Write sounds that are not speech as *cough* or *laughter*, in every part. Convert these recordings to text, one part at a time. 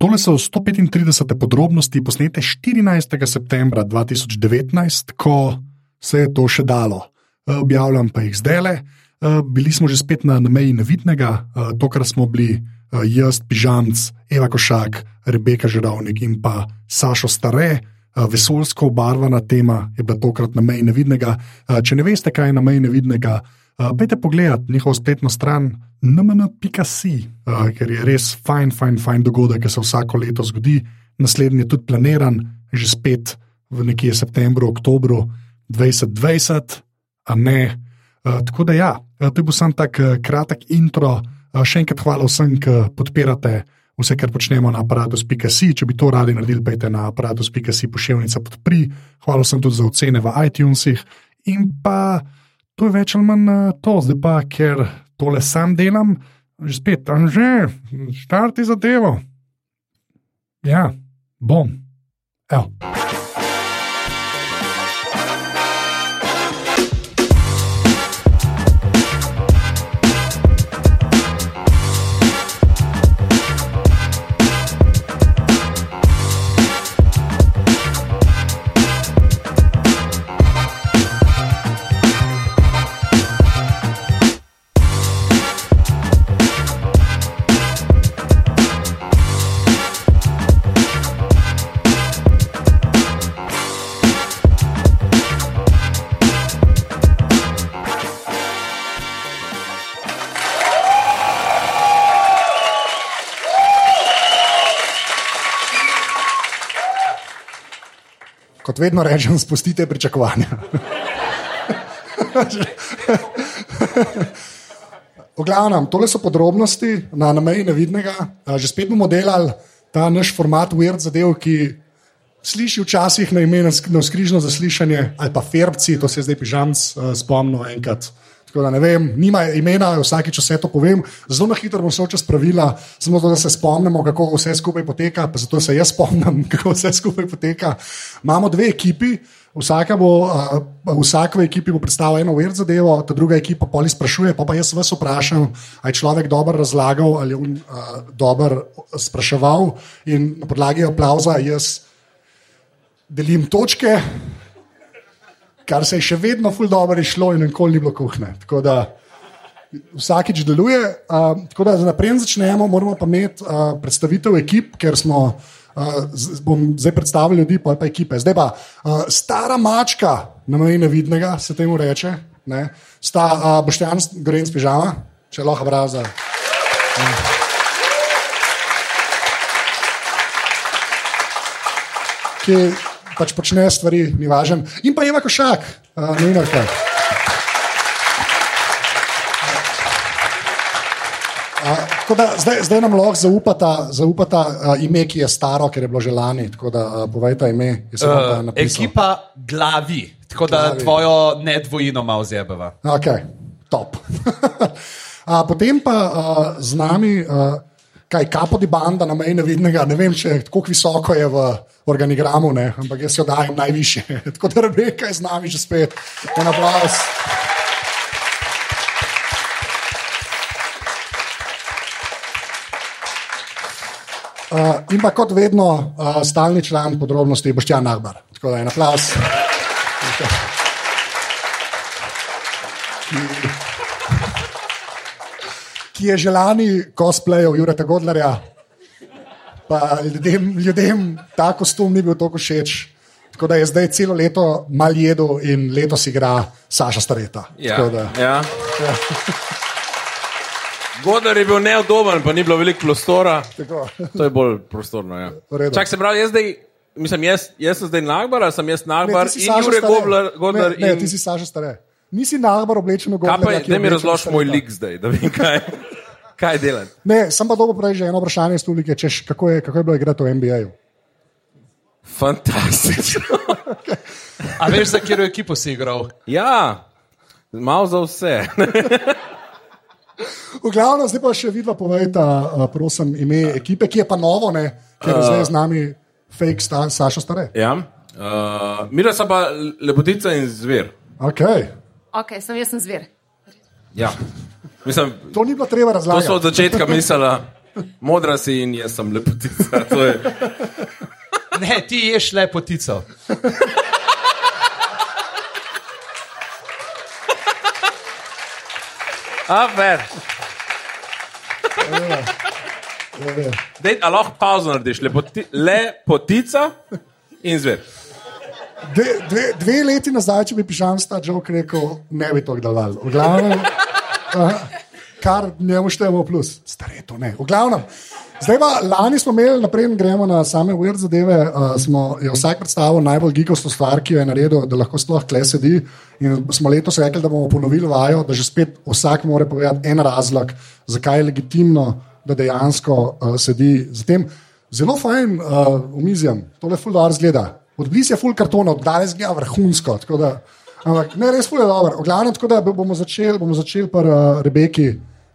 Tole so 135 podrobnosti, posnete 14. septembra 2019, ko se je to še dalo. Eh, Objavljam pa jih zdaj le. Bili smo že spet na, meji nevidnega, eh, tokrat smo bili eh, jaz, Pižamc, Eva Košak, Rebeka Žeravnik in pa Sašo Stare. Eh, Vesoljsko obarvana tema je bila tokrat na meji nevidnega. Eh, Če ne veste, kaj je na meji nevidnega, eh, pejte pogledat njihovo spletno stran nmn.si, ker je res fajn, fajn, fajn dogodek, ki se vsako leto zgodi. Naslednji je tudi planiran, že spet v nekje septembru, oktobru 2020, a ne. Uh, tako da, ja, uh, to je bil samo tak uh, kratek intro. Uh, še enkrat hvala vsem, ki podpirate vse, kar počnemo na aparatus.si. Če bi to radi naredili, pejte na aparatus.si pošiljnica podpri. Hvala vsem tudi za ocene v iTunesih. In pa to je več ali manj uh, to, zdaj pa, ker tole sam delam, že spet, tam že, štarti zadevo. Ja, bom. Evo. Vedno rečem, spustite pričakovanja. V glavnem, tole so podrobnosti na, na meji nevidnega. Že spet bomo delali ta naš format Weird zadev, ki sliši včasih na ime na skrižno zaslišanje ali pa ferbci, to se je zdaj pižamc uh, spomnil enkrat. Tako da ne vem, nima imena, vsakeč vse to povem. Zelo na hitro bom šel čez pravila, samo zato, da se spomnimo, kako vse skupaj poteka, pa zato se jaz spomnim, *laughs* kako vse skupaj poteka. Imamo dve ekipi, vsaka bo, vsak v ekipi bo predstavil eno ver zadevo, ta druga ekipa poli sprašuje, pa pa jaz vas vprašam, ali je človek dobro razlagal ali je on dobro spraševal in na podlagi aplauza jaz delim točke kar se je še vedno ful dobro išlo in nikoli ni bilo kuhne. Tako da vsakič deluje. Uh, tako da naprej začnemo, moramo pa imeti uh, predstavitev ekip, ker smo. Uh, z- bom zdaj predstavil ljudi, pa pa ekipe. Zdaj pa uh, stara mačka, na meji nevidnega, se temu reče. Ne? Sta uh, Boštjan Gorenc pižama, če lahko braza. Ki pač počne stvari, ni važen. In pa Eva Košak, uh, novinarka. A, tako da, zdaj, zdaj nam lahko zaupata, zaupata uh, ime, ki je staro, ker je bilo že lani. Tako da uh, povejte ime. Uh, ekipa glavi, tako da Glavi. tvojo nedvojino malo zjebava. Okay, top. *laughs* A, potem pa uh, z nami, uh, kaj kapodi banda na meji nevidnega, ne vem, če kako visoko je v organigramu, ne, ampak jaz jo dajem najviše. *laughs* Tako da Rebeka je z nami že spet. En aplaus. Uh, in pa kot vedno, uh, stalni član podrobnosti Boštjan Nagbar. Tako da en aplaus. *laughs* ki je že lani cosplayal Jureta Godlerja. Pa ljudem, ljudem ta kostum ni bil tako všeč. Tako da je zdaj celo leto mal jedel in letos igra Saša Stareta. Tako da, ja. Godler je bil neodoben, pa ni bilo veliko prostora. tako. To je bolj prostorno. Ja. V redu. Čak se pravi, jaz, zdaj, mislim, jaz, jaz sem zdaj Nagbar, ali sem jaz Nagbar si in Saša Jure Stare. Godler. Godler ne, ne, in... ti si Saša Stare. Nisi nagbar oblečen v Kaj pa je, da mi razložiš moj lik zdaj, da vem, kaj, kaj delam. Ne, sem pa dobro prej že eno vprašanje iz publike, češ, kako, je, kako je bilo igrati v NBA-ju. Fantastično. A veš, za katero ekipo si igral? ja, malo za vse. V glavnem, zdaj pa še vidva povejta, uh, prosim, ime ekipe, ki je pa novo, ne, ker je zdaj z nami fake star, Saša Stare. ja. uh, Mira so pa lepotica in zver. Okay. Ok, sem jaz sem zver. Ja. Mislim, To ni bilo treba to so razlagati. od začetka mislila. Modra si in jaz sem lepotica. To je. Ne, ti ješ lepotico. A, ver. Dej, a lahko pauzo narediš, Lepoti, lepotica in zver. Dve, dve, dve leti nazaj, če bi pižam sta jok rekel, ne bi to dal. Uh, kar njemu štejemo plus, stare to ne. V glavnem. Zdaj pa, lani smo imeli, naprej gremo na same weird zadeve. Uh, smo, je vsak predstavil najbolj gigovsko stvar, ki jo je naredil, da lahko sploh kle sedi. In smo letos rekli, da bomo ponovili vajo, da že spet vsak mora povedati en razlog, zakaj je legitimno, da dejansko uh, sedi za tem. Zelo fajn uh, umizjem, tole ful dobro zgleda. Odblis je full kartona, danes gre vrhunsko. Da, ampak ne, res je dobro. V glavnem, tako da bomo začeli bomo začel pri uh, Rebeki,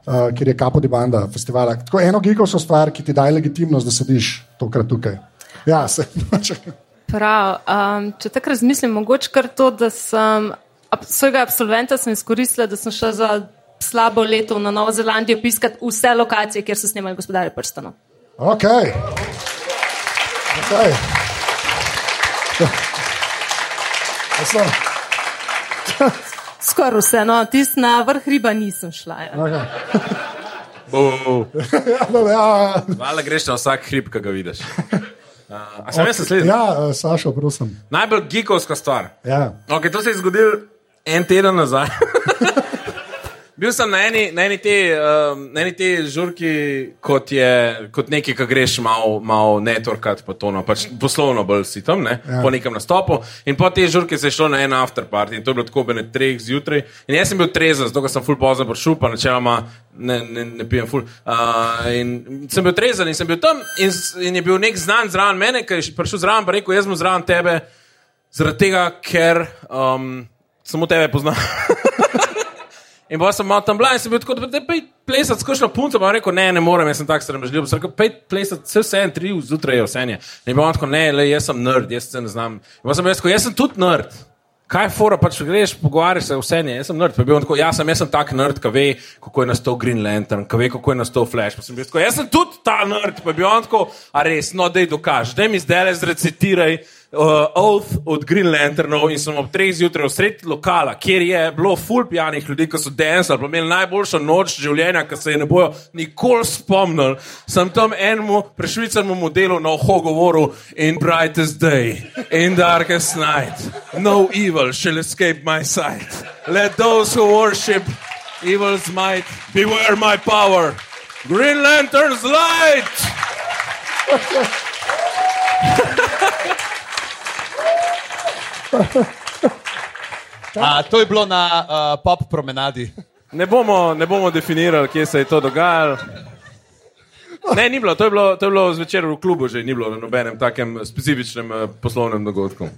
uh, kjer je Kapo di Banda festivala. Tako eno gigovsko stvar, ki ti daje legitimnost, da sediš tokrat tukaj. Ja, se, *laughs* Prav, um, če tako razmislim, mogoče kar to, da sem ab, svojega absolventa sem izkoristila, da sem šla za slabo leto na Novo Zelandijo piskati vse lokacije, kjer so snemali gospodarje prstanov. ok. okay. Ja, sem. *laughs* Skoraj vse, no, tisti na vrh riba nisem šla. Ja. *laughs* Okay. Ja, Hvala, greš na vsak hrib, ki ga vidiš. *laughs* Uh, a sem jaz naslednji? ja, Sašo, prosim. Najbolj geekovska stvar. Ja. Okay, to se je zgodilo en teden nazaj. Bil sem na eni, na eni te, um, na eni te žurki, kot, je, kot nekaj, ki greš malo mal networkat, pa to, no, pač poslovno bolj si tam, ne, ja. po nekem nastopu. In po tej žurki se je šlo na en afterparty in to je bilo tako ob ene treh zjutraj. In jaz sem bil trezen, zato sem full pozno prišel, pa načeloma ne, ne, ne pijem full. Uh, in sem bil trezen in sem bil tam in, in je bil nek znan zraven mene, ki je prišel zraven, pa rekel, jaz sem zraven tebe, zaradi tega, ker um, samo tebe poznam. *laughs* In pa sem malo tam bila in sem bil tako, da pej plesati skošno punco, pa rekel, ne, ne morem, jaz sem tak sramežljiv. Sem rekel, pej plesati, vse vse en, tri zjutraj je vse je. In pa on tako, ne, le, jaz sem nerd, jaz se ne znam. In pa sem jaz jaz sem tudi nerd. Kaj je fora, pač greš, pogovarjaš se vse, ne, jaz sem nerd. Pa je bil on tako, ja, sem, jaz sem tak nerd, ki ve, kako je nastal Green Lantern, ki ve, kako je nastal Flash. Pa sem bil tako, jaz sem tudi ta nerd, pa je bil on tako, a res, no, dej dokaž, dej mi zdaj le zrecitiraj uh, Oath od Green Lanternov in sem ob treh zjutraj v sredi lokala, kjer je bilo full pijanih ljudi, ki so dancali, pa imeli najboljšo noč življenja, ki se je ne bojo nikoli spomnili. Sem tam enemu prešvicarmu modelu na oho govoril in brightest day, in darkest night, no evil shall escape my sight. Let those who worship evil's might beware my power. Green Lantern's light! *laughs* A, to je bilo na uh, pop promenadi. Ne bomo, ne bomo definirali, kje se je to dogajalo. Ne, ni bilo, to je bilo, to je bilo zvečer v klubu, že ni bilo na nobenem takem specifičnem eh, poslovnem dogodku.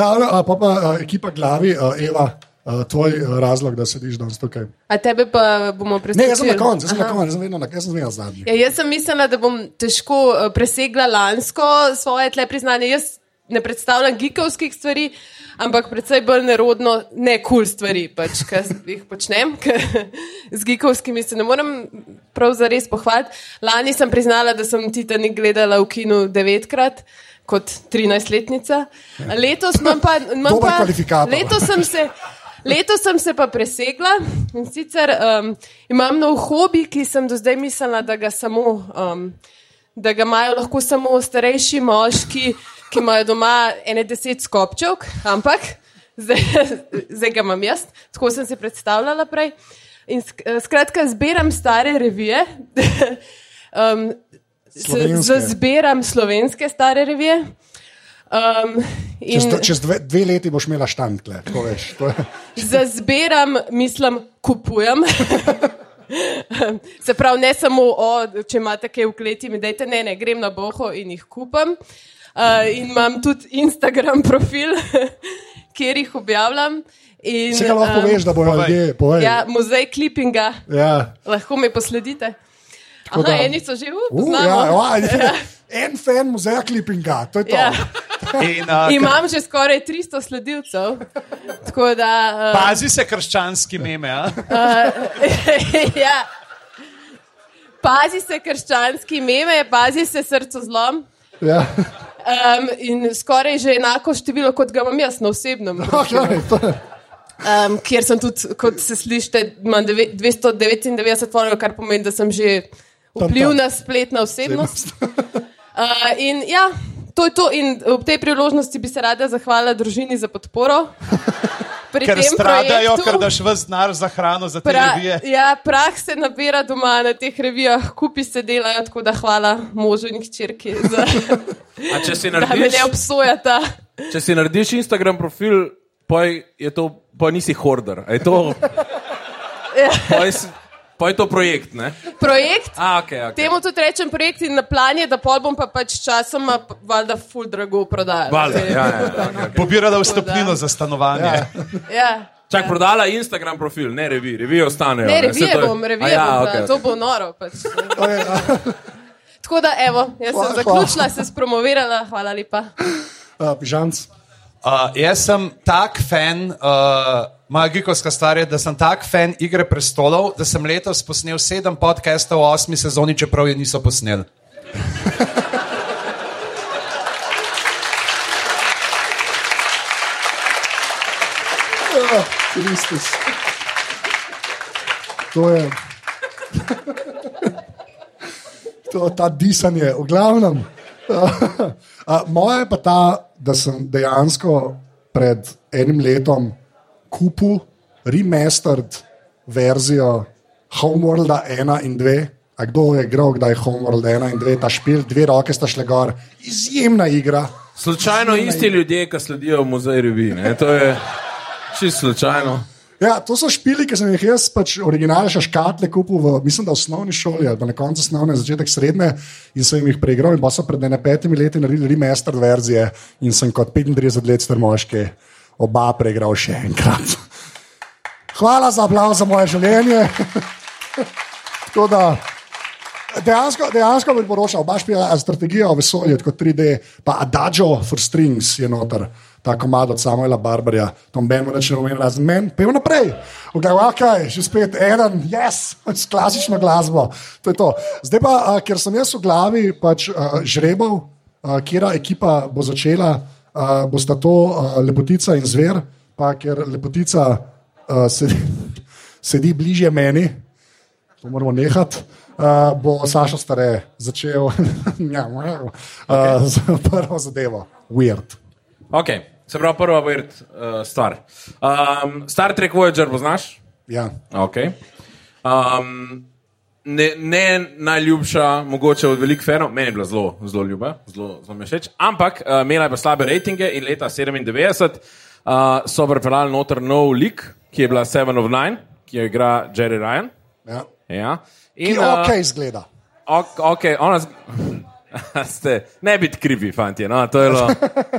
A, pa pa a, ekipa glavi, a, Eva, a, tvoj a, razlog, da sediš danes tukaj. A tebe pa bomo Ne, jaz sem na koncu, jaz sem na Aha. koncu, jaz sem vedno na- jaz sem vedno zadnji. Ja, jaz sem mislila, da bom težko eh, presegla lansko svoje tle priznanje. Jaz ne predstavljam gikovskih stvari, ampak predvsej bolj nerodno, ne kul cool stvari, pač, ki jih počnem. ker Z gikovskimi se ne morem prav zares pohvaliti. Lani sem priznala, da sem Titanik gledala v kinu devetkrat. Kot 13-letnica. Letos pa. Pa letos sem se. Letos sem se pa presegla in sicer um, imam nov hobi, ki sem do zdaj mislila, da ga, samo, um, da ga imajo lahko samo starejši moški, ki imajo doma ene deset skopčev, ampak zdaj, *laughs* zdaj ga imam jaz, tako sem si predstavljala prej. In sk skratka, zbiram stare revije. *laughs* um, Slovenske. Zbiram slovenske stare revije. Um, Čez, in- dve- čez dve, dve leti boš imela štantle, tako veš. To je, *laughs* Zazbiram, mislim, kupujem. Se pravi, ne samo, o, če imate kaj v kleti, mi dajte, ne, ne, grem na boho in jih kupam. Uh, in imam tudi Instagram *laughs* profil, kjer jih objavljam. In, Vse, kar lahko um, veš, da bojo povej. ljudje povedali. Ja, muzej klipinga, Ja. lahko me posledite. Tako Aha, da- eni so že Uh, upoznali. ja, *laughs* ja, en fan muzeja klipinga, to je to. Ja. *laughs* In, uh, Imam že skoraj 300 sledilcev. Da. Uh, Pazi se krščanski meme. a? ja. pazi se krščanski meme, pazi se srco zlom. Ja. Um, in skoraj že enako število, kot ga imam jaz na osebnem. *laughs* Okay. Um, kjer sem tudi, kot se slišite, imam deve- 299 followerjev, kar pomeni, da sem že vplivna spletna osebnost. Uh, *laughs* in ja, to je to. In ob tej priložnosti bi se rada zahvalila družini za podporo. *laughs* Pri Ker tem stradajo, projektu. ker daš ves denar za hrano, za te Pra, revije. ja, prah se nabira doma na teh revijah, kupi se delajo, tako da hvala možu in hčerki, za, *laughs* A če si *laughs* da me narediš, ne obsojata. če si narediš Instagram profil, poj je to, poj nisi horder. A je to, Ja. poj, si- poj je to projekt, ne? Projekt. A, okay, okay. Temu tudi rečem projekt in na plan je, da pol bom pa pač časoma valjda full drago prodajal. Valjda, ja, ja, okay, okay. Pobirala vstopnino za stanovanje. ja. Čak, prodala Instagram profil, ne revij, revije ostanejo. Ne, revije je- bom, revije ja, bom, okay, okay, to bo noro. Pač. *laughs* Tako da, evo, jaz sem zaključila, se spromovirala, hvala lepa. Uh, Pižamc. Uh, jaz sem tak fan, uh, moja gikovska stvar je, da sem tak fan Igre prestolov, da sem letos posnel sedem podcastov v osmi sezoni, čeprav je niso posneli. Kristus. To je. *laughs* To, ta disanje, v glavnem. *laughs* A, Moja je pa ta, da sem dejansko pred enim letom kupil remastered verzijo Homeworlda 1 in 2. A kdo je igral, kdaj je Homeworld 1 in 2, ta špil, dve roke sta šle gor, izjemna igra. Slučajno isti ljudje, ki sledijo v muzej revij. ne, To je čisto slučajno. Ja, to so špili, ki sem jih jaz, pač originalne škatle kupil v, mislim, da v osnovni šoli ali na koncu osnovne, začetek srednje in sem jih preigral. In pa so pred ene petimi leti naredili remaster verzije in sem kot 35 let star moški oba preigral še enkrat. Hvala za aplauz za moje življenje. *laughs* Tako da, Dejansko, dejansko bi poročal, oba špila strategijo o vesolju, kot 3D, pa Adagio for Strings je noter, ta komad od Samuela Barbarja, Tom Ben, reče, ne vem, razen men, pojmo naprej. Ogledaj, ok, že spet en, yes, s klasično glasbo. To je to. Zdaj pa, a, ker sem jaz v glavi pač a, žrebal, a, kera ekipa bo začela, a, bosta to a, lepotica in zver, pa ker lepotica a, sedi, *laughs* sedi bližje meni to moramo nehati. Uh, bo Saša Stare začel *laughs* ja, uh, z *laughs* prvo zadevo, weird. Okay. Se pravi, prva weird uh, stvar. Um, Star Trek Voyager poznaš? Ja. Okay. Um, ne, ne najljubša, mogoče od velikih fanov, meni je bila zelo, zelo ljuba, zelo, zelo mi je všeč, ampak uh, imela je pa slabe rejtinge in leta 97 uh, so pripeljali noter nov lik, ki je bila Seven of Nine, ki jo igra Jerry Ryan. Ja. Ja. Ki In, ok uh, izgleda. Ok, okay, ona. *laughs* ste, ne biti krivi, fanti. No, to je bilo.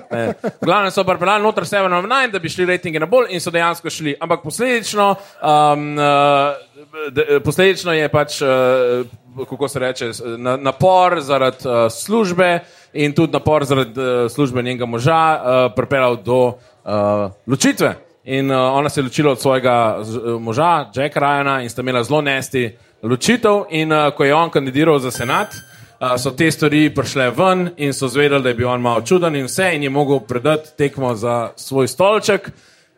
*laughs* glavnem so pripeljali noter 7 of 9, da bi šli rejtingi na bolj in so dejansko šli. Ampak posledično, um, uh, de, posledično je pač, uh, kako se reče, na, napor zaradi uh, službe in tudi napor zaradi uh, službe njenega moža uh, pripeljal do uh, ločitve. In uh, ona se je ločila od svojega uh, moža, Jacka Ryana, in sta imela zelo nesti ločitev. In uh, ko je on kandidiral za senat, uh, so te stvari prišle ven in so zvedeli, da je bil on malo čuden in vse, in je mogel predati tekmo za svoj stolček.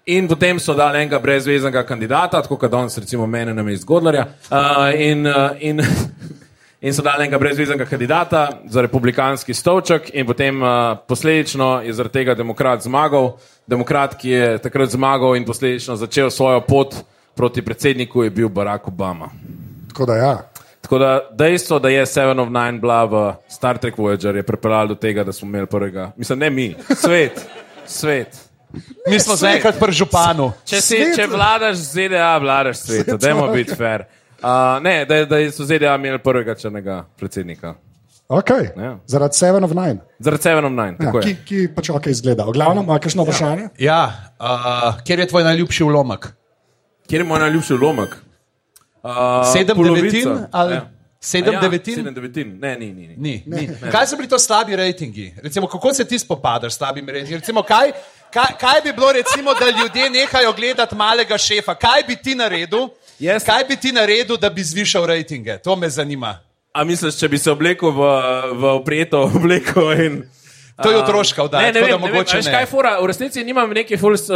In potem so dali enega brezveznega kandidata, tako kot danes, recimo, mene na mestu Godlerja. Uh, in, uh, in, *laughs* in so dali enega brezveznega kandidata za republikanski stolček, in potem uh, posledično je zaradi tega demokrat zmagal. Demokrat, ki je takrat zmagal in posledično začel svojo pot proti predsedniku, je bil Barack Obama. Tako da ja. Tako da dejstvo, da je Seven of Nine bila v Star Trek Voyager, je pripeljalo do tega, da smo imeli prvega, mislim, ne mi, svet. svet. Mi smo zaenkrat pri županu. Če, si, Svet. če vladaš z ZDA, vladaš svetu, Svet, dajmo biti fair. Uh, ne, da, da so ZDA imeli prvega črnega predsednika. Okay. Ja. Zaradi Seven of Nine, Zaradi Seven of Nine. ja, tako ki, ki pač ok izgleda. V glavnem, ima kakšno vprašanje? Ja, uh, kjer je tvoj najljubši ulomek? Kjer je moj najljubši lomek? Uh, Sedem polovica. devetin ali Ja. sedem ja, devetin? Sedem devetin. Ne, ni, ni. ni. Ni, ni. Kaj so bili to slabi rejtingi? Recimo, kako se ti spopadaš s slabimi rejtingi? Recimo, kaj, kaj, kaj bi bilo, recimo, da ljudje nehajo gledati malega šefa? Kaj bi ti naredil? Jaz- Kaj bi ti naredil, da bi zvišal rejtinge? To me zanima. A misliš, če bi se oblekel v, v oprijeto *laughs* obleko in. To je otroška oddaja, Ne, ne vem, da ne vem, mogoče a veš, ne. kaj je fora? V resnici nimam neki full uh, uh,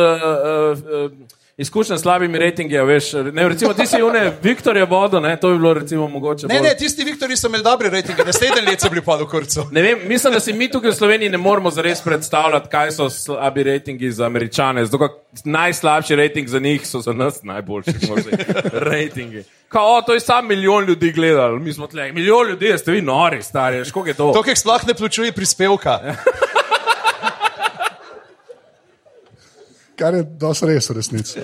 uh, izkušenj s slabimi rejtingi, veš. Ne, recimo, ti si une Viktorja vodo, ne, to bi bilo recimo mogoče. Ne, bolj- ne, tisti Viktori so imeli dobre rejtinge, naslednje leto so bili pa v kurcu. Ne vem, mislim, da si mi tukaj v Sloveniji ne moremo zares predstavljati, kaj so slabi rejtingi za američane. Zato, kako najslabši rejting za njih so za nas najboljši možni rejtingi. Kao, o, to je sam milijon ljudi gledal, mi smo tle. Milijon ljudi, ste vi nori, stari, koliko je to? To, ki sploh ne plačuje prispevka. Kar je dosti res, resnici. *laughs*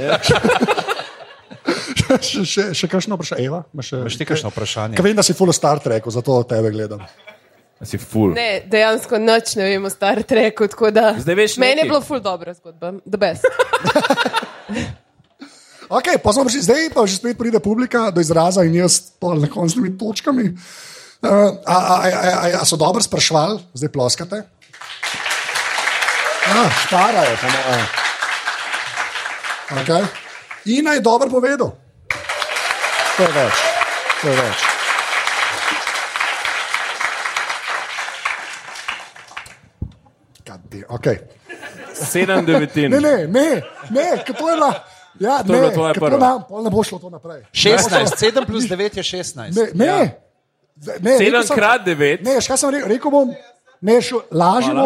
še, še, še kakšno vprašanje, Eva? Imaš še- ti kakšno vprašanje? Ker vem, da si full Star Treku, zato tebe gledam. Si ful. Ne, dejansko noč ne vem o Star Treku. tako da- Zdaj veš Meni je bilo ful dobra zgodba, the best. *laughs* Okay, pa smo prišli, zdaj pa že spet pride publika do izraza in jaz pol na koncu s temi točkami. Uh, a, a, a, a, a, so dobro sprašvali, zdaj ploskate? Ah, stara je, po mojem. Okay. In naj dobro povedal. To je več. To je več. Damn, Okay. Sedem devetin. *laughs* Ne, ne, ne, ne, to je bila. Ja, To je ne, ker to prva. nam, pol ne bo šlo to naprej. 16, 7 plus 9 je 16. Ne, ne. Ja. Ne Sedem rekel sem- krat devet. Ne, veš, kaj sem rekel, rekel bom, ne, šel, lažemo.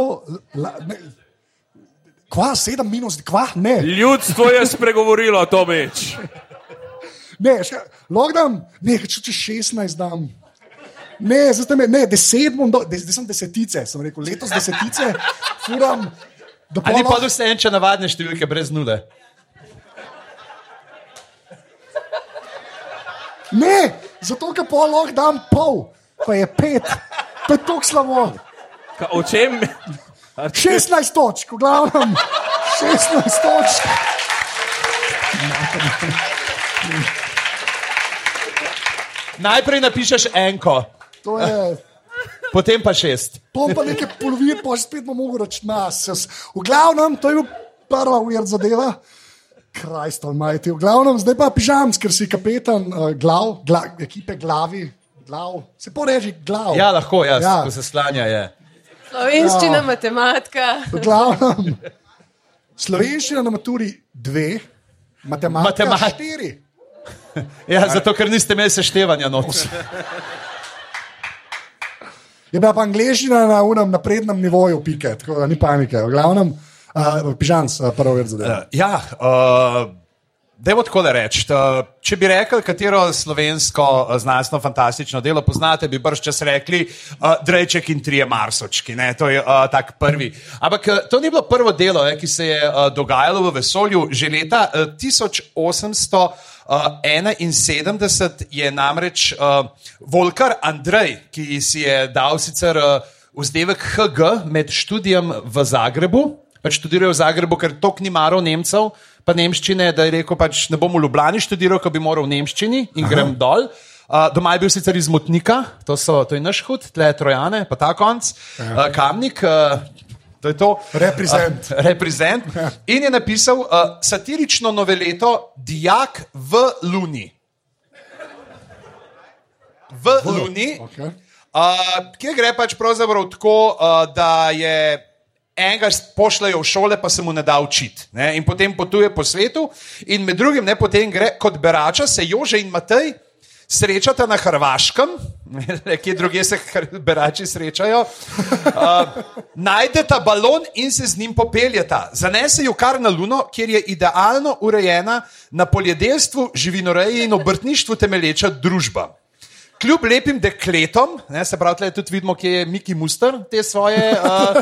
La, ne, kva, sedem minus, kva, ne. Ljudstvo je spregovorilo, to več. Ne, lahko dam, ne, če če 16 dam. Ne, zdaj me, ne, 10 bom, do, de, zdaj sem desetice, sem rekel, letos desetice, furam. do A ni pol pa vse en, če navadne številke brez nule. Ne, zato ker pol lahko dam pol, pa je pet, to je tako slabo. Ka, o čem? 16 točk, v glavnem, 16 točk. Najprej napišeš enko, To je, potem pa šest. to pa nekaj polovin, pa spet bom mogel reči nas. V glavnem, to je bil prva uvir zadeva. Krajst almighty. V glavnem, zdaj pa pižam, ker si kapetan uh, glav, gla, ekipe glavi, glav. Se poreži glav. Ja, lahko, jaz, Ja. ja. ko se slanja je. Slovenščina, matematika. V glavnem, slovenščina na maturi dve, matematika, Matematika. štiri. Ja, zato, ker niste imeli seštevanja noč. Je bila pa angliščina na unem naprednem nivoju, pike, tako da ni panike. V glavnem, uh, pižams, uh, prvo ver zadeva. Ja, uh, da bo tako reči. Če bi rekel, katero slovensko eh, znanstveno fantastično delo poznate, bi brž čas rekli uh, Drejček in trije Marsočki. Ne? To je uh, tak prvi. Ampak to ni bilo prvo delo, eh, ki se je uh, dogajalo v vesolju. Že leta uh, 1800. Uh, 71 je namreč uh, Volkar Andrej, ki si je dal sicer uh, vzdevek HG med študijem v Zagrebu, pač študiral v Zagrebu, ker tok ni maral Nemcev, pa Nemščine, da je rekel, pač ne bom v Ljubljani študiral, ko bi moral v Nemščini in Aha. grem dol. Uh, doma je bil sicer iz Motnika, to, so, to je naš hud, tle je Trojane, pa ta konc, uh, Kamnik. Uh, To je to. Reprezent. Uh, reprezent. In je napisal uh, satirično noveleto Dijak v Luni. V Luni, Okay. uh, kjer gre pač pravzaprav tako, uh, da je enega pošljajo v šole, pa se mu ne da učiti. Ne? In potem potuje po svetu, in med drugim ne potem gre kot berača, se Jože in Matej srečata na Hrvaškem, *laughs* kje druge se *laughs* berači srečajo, uh, najdeta balon in se z njim popeljeta. Zanesejo kar na Luno, kjer je idealno urejena na poljedelstvu, živinoreji in obrtništvu temelječa družba. Kljub lepim dekletom, ne, se pravi, tudi vidimo, kje je Miki Muster te svoje uh,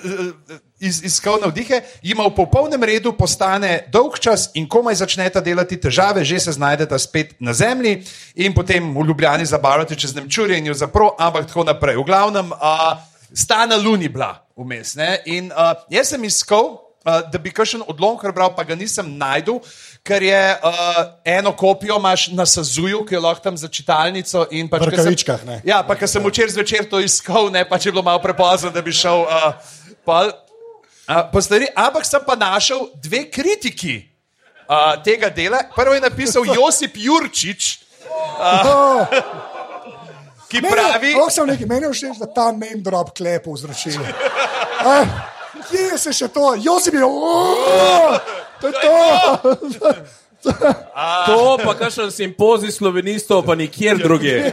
*laughs* iz, iskal navdihe, jima v popolnem redu postane dolg čas in komaj začneta delati težave, že se znajdeta spet na zemlji in potem v Ljubljani zabavljati čez Nemčurje in jo zapro, ampak tako naprej. V glavnem, uh, sta na Luni bila vmes. ne, In uh, jaz sem iskal. Uh, da bi kakšen odlomek prebral, pa ga nisem najdel, ker je uh, eno kopijo imaš na Sazuju, ki jo lahko tam za čitalnico. Pač, V ke sem-. Ja, pa ker sem včeraj zvečer to iskal, ne pa če je bilo malo prepozno, da bi šel uh, pol. Uh, po stvari, ampak sem pa našel dve kritiki uh, tega dela. Prvo je napisal *laughs* Josip Jurčič. ki Meni je- pravi, sem nekaj, meni je všeč, da ta name drop klepo vzročil. Eh, Kje se še to? Josip je, "O, to je to. *laughs* To pa kakšen simpozij slovenistov, pa nikjer drugje.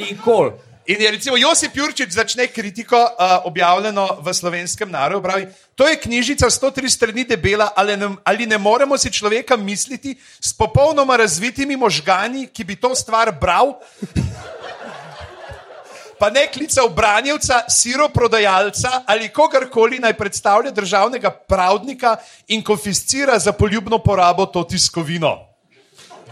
Nikoli. In je recimo Josip Jurčič začne kritiko, uh, objavljeno v slovenskem narodu. Pravi, to je knjižica 103 strani debela, ali ne, ali ne moremo si človeka misliti s popolnoma razvitimi možgani, ki bi to stvar bral. Pa ne klical branjevca, siroprodajalca ali kogarkoli naj predstavlja državnega pravdnika in konfiscira za poljubno porabo to tiskovino.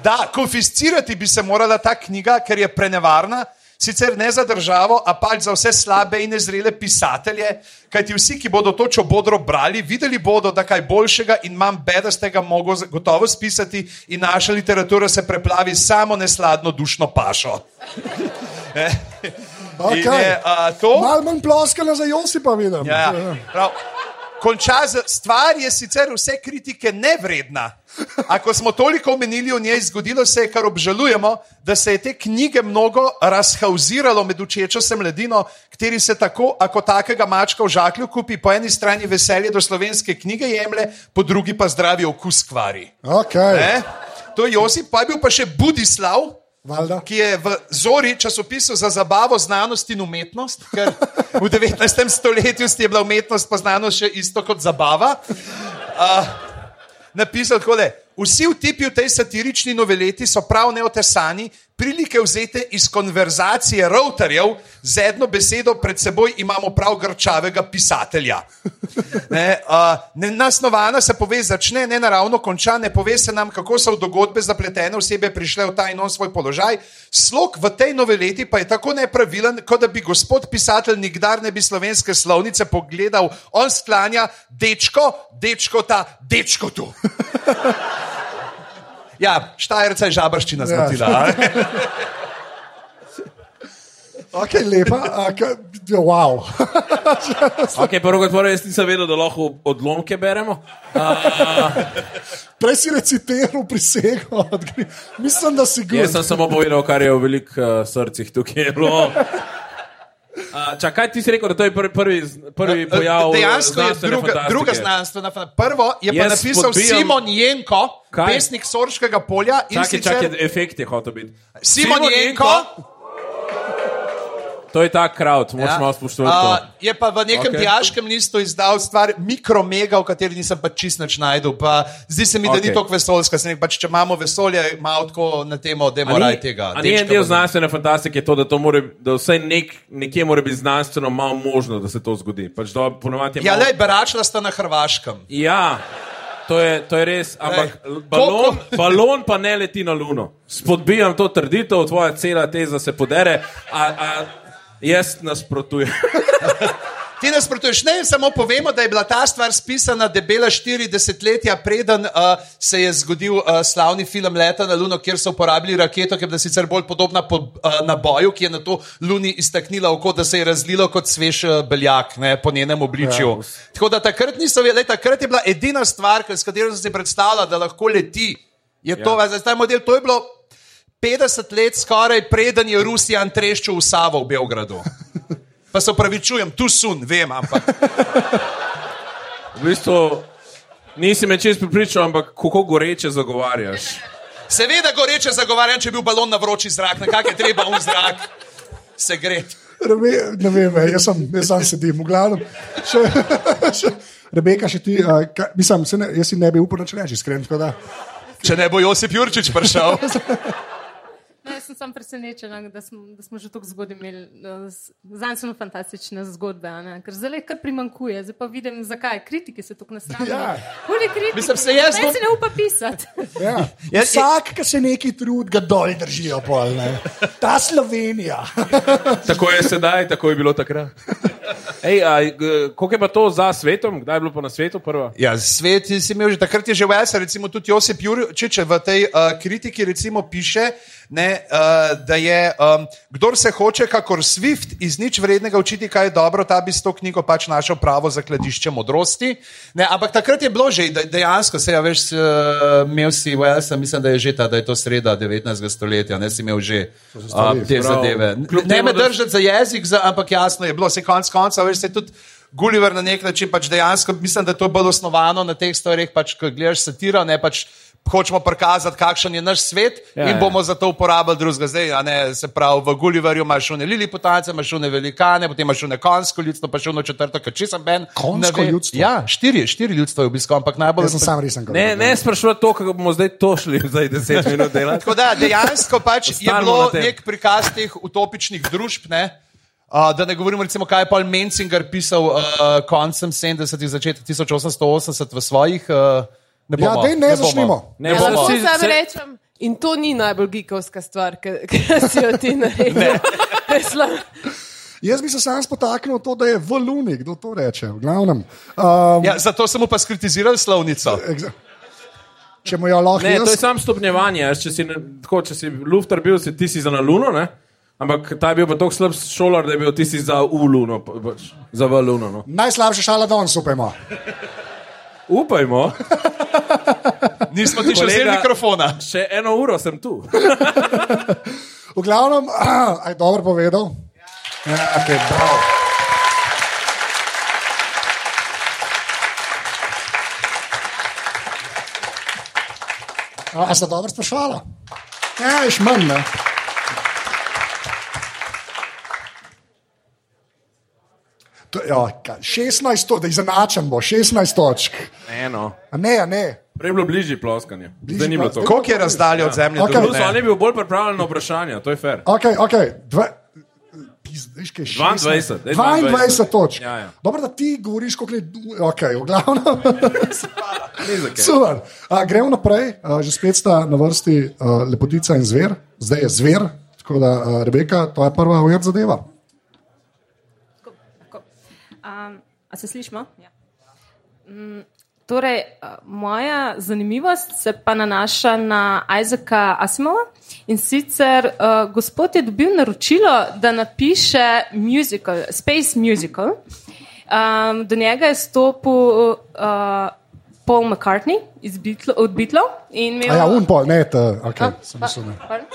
Da, konfiscirati bi se morala ta knjiga, ker je prenevarna, sicer ne za državo, a pač za vse slabe in nezrele pisatelje, kajti vsi, ki bodo to čobodro brali, videli bodo, da kaj boljšega in manj bedastega mogo gotovo spisati in naša literatura se preplavi samo nesladno dušno pašo. *laughs* Okay. je, a, to, Mal manj ploskala za Josipa, vidim. Ja, ja. Prav, konča z stvar je sicer vse kritike nevredna. Ako smo toliko omenili o njej, zgodilo se je, kar obžalujemo, da se je te knjige mnogo razhauziralo med učečo se mladino, kateri se tako, ako takega mačka v žaklju kupi, po eni strani veselje do slovenske knjige jemlje, po drugi pa zdravi okus kvari. Okay. Ne? To je Josip, pa je bil pa še Budislav, Valjda. ki je v Zori časopisu za zabavo, znanost in umetnost, ker v 19. stoletju je bila umetnost pa znanost še isto kot zabava. Uh, napisal takole. Vsi vtipi v tej satirični noveleti so prav neotesani, prilike vzete iz konverzacije routerjev, z eno besedo pred seboj imamo prav grčavega pisatelja. Ne, uh, Nenasnovana se pove, začne, ne naravno konča, ne pove se nam, kako so v dogodbe zapletene osebe prišle v ta in on svoj položaj. Slog v tej noveleti pa je tako nepravilen, kot da bi gospod pisatelj nikdar ne bi slovenske slovnice pogledal. On sklanja, dečko, dečko ta, dečko tu. Ja, štajerca je žabrščina zmotila. a? *laughs* Okay, lepa. A, ka, ja, wow. *laughs* Okay, prvo kot prvo, jaz nisem vedel, da lahko odlomke beremo. Prej si recitiral prisego. Mislim, da si Jaz good. sem samo povedal, kar je v velikih uh, srcih tukaj bilo. Uh, čak, kaj ti si rekel, da to je prvi, prvi, prvi pojav? Dejansko je druga, druga znanstvena fantazija. Prvo je pa Jaz napisal spodbijam- Simon Jenko, Kaj? pesnik Sorškega polja. Čakaj, sicer- čakaj, efekt je hotel biti. Simon Jenko. To je ta crowd, moraš malo spoštovati. Uh, je pa v nekem okay. diaškem listu izdal stvar Mikromega, v kateri nisem pač čist nič najdel. Pa zdi se mi, da okay. ni tako vesoljska. se mi Pač, če imamo vesolje, malo tako na temo, da moramo ni- tega. A ni en del znanstvene fantastike to, da, to more, da vsaj nek, nekje mora biti znanstveno malo možno, da se to zgodi. Pač da Ja, malo- le, beračla sta na Hrvaškem. Ja, to je, to je res, ampak Lej, balon, balon pa ne leti na luno. Spodbijam to trditev, tvoja cela teza se podere, a, a jaz nasprotujem. *laughs* Ti nasprotuješ, ne, samo povemo, da je bila ta stvar spisana debela 40 letja, preden uh, se je zgodil uh, slavni film Leta na Luno, kjer so uporabili raketo, ki je bila sicer bolj podobna po, uh, naboju, ki je na to Luni iztaknila oko, da se je razlilo kot svež uh, beljak ne, po njenem obličju. Ja. Tako da takrat niso vedeli, takrat je bila edina stvar, s katero sem si predstavljala, da lahko leti. Je to, ja. zdaj ta model, to je bilo 50 let skoraj, preden je Rusija treščil v Savo v Beogradu. Pa se upravičujem, tu sun, vem, ampak. V bistvu nisi me čest pripričal, ampak kako goreče zagovarjaš. Seveda goreče zagovarjam, če bi bil balon na vroči zrak, na kak je treba v zrak se gre. Rebe, ne vem, jaz sem, jaz sam sedim, v glavnem. Še, še, Rebeka, še ti, uh, ka, mislim, ne, jaz si ne bi upal nič reči, iskreno. Če ne bo Josip Jurčič prišel. No, jaz sem sam presenečena, da smo, da smo že tako zgodaj imeli znanstveno fantastične zgodbe, a ne? ker zdaj kar primankuje. Zdaj pa vidim, zakaj. Kritiki se tukaj nasravijo. Ja. Koli kritiki? Mislim, se jaz bom- ne upa pisati. Ja. Jaz- Vsak, ki se neki trud, ga dol držijo. Pol, ne. Ta Slovenija. *laughs* Tako je sedaj, tako je bilo takrat. Ej, a, koliko je pa to za svetom? Kdaj je bilo pa na svetu prvo? Ja, svet si imel že takrat, je že vse, recimo tudi Josip Jurčič v tej uh, kritiki recimo piše, ne, uh, da je um, kdor se hoče, kakor Swift, iz nič vrednega učiti, kaj je dobro, ta bi s to knjigo pač našel pravo zakladišče modrosti. Ne, ampak takrat je bilo že de- dejansko, se ja, veš, uh, imel si, Wellsa, mislim, da je že ta, da je to sreda 19. stoletja, ne si imel že uh, te Prav. zadeve. Kljub Ne me držati za jezik, za, ampak jasno je bilo, se konc konca, veš, se tudi. Gulliver na nek način pač dejansko, mislim, da je to bolj osnovano na teh stvareh, pač, ko gledaš satiro, ne pač hočemo prikazati, kakšen je naš svet Ja, ja, in ja. bomo za to uporabili drugega. Zdaj, a ne, se pravi, v Gulliverju imaš šune liliputance, imaš šune velikane, potem imaš šune konsko ljudstvo, pa šune četrto, ker če sem ben. Konjsko ve- ljudstvo? Ja, štiri, štiri ljudstva je obiskal, ampak najbolj Jaz sem sam resen. Ne, ne sprašujete to, kako bomo zdaj to šli, *laughs* zdaj 10 *laughs* minut delati. Tako da dejansko pač je bilo nek prikaz teh utopičnih družb. Ne? Uh, da ne govorimo, recimo, kaj je Paul Menzinger pisal uh, koncem 70-ih, začetku 1880 v svojih. Uh, ne Ja, dej, ne začnimo. Ne Ja, bomo. lahko Vsi- sam rečem. In to ni najbolj gigovska stvar, ki *laughs* si jo ti naredil. *laughs* Jaz bi se sam spotaknil to, da je v Luni, kdo to reče. V glavnem, um, Ja, zato sem mu pa skritizirali slovnico. če mu jo lahko Ne, to je jaz. samo stopnjevanje. jaz, Če si, ne- tako, če si luftar bil, si ti si za na luno, ne? ampak ta je bil pa tako slab šolar, da je bil ti si za v luno, pa- pač, za v luno. No. Najslabša šala danes, upajmo. Upajmo, *laughs* *laughs* Nismo ti še vzeli mikrofona. še eno uro sem tu. V glavnem, *clears throat* aj dobro povedal. Ja, okay, bravo. A, a sta dobro sprašvala? Ja, ješ manj, ne? To, ja, kaj, 16, to, da izenačen bo, 16 točk. Eno. A ne, a ne. Prej je bilo bližje ploskanje. Zdaj ni bilo to. Koliko je razdalja od zemlje do Plus, on je bil bolj pripravljen na vprašanja, to je fair. Ok, ok. Dva, Pizdiš, kaj, 22, daj 22 22 točk. Ja, ja. Dobro, da ti govoriš, koliko je. Ok, v glavnem. Super. A, gremo naprej, a, že spet sta na vrsti a, lepotica in zver, zdaj je zver. Tako da, a, Rebeka, to je prva ujet zadeva. Um, a se slišimo? Ja. Mm, torej, uh, moja zanimivost se pa nanaša na Isaaca Asimova. In sicer uh, gospod je dobil naročilo, da napiše musical, Space Musical. Um, do njega je stopil uh, Paul McCartney iz Beatlo, od Beatlov. in imel- A ja, un pol, ne, ta, ok, A, sem pa- mislil, ne. pardon?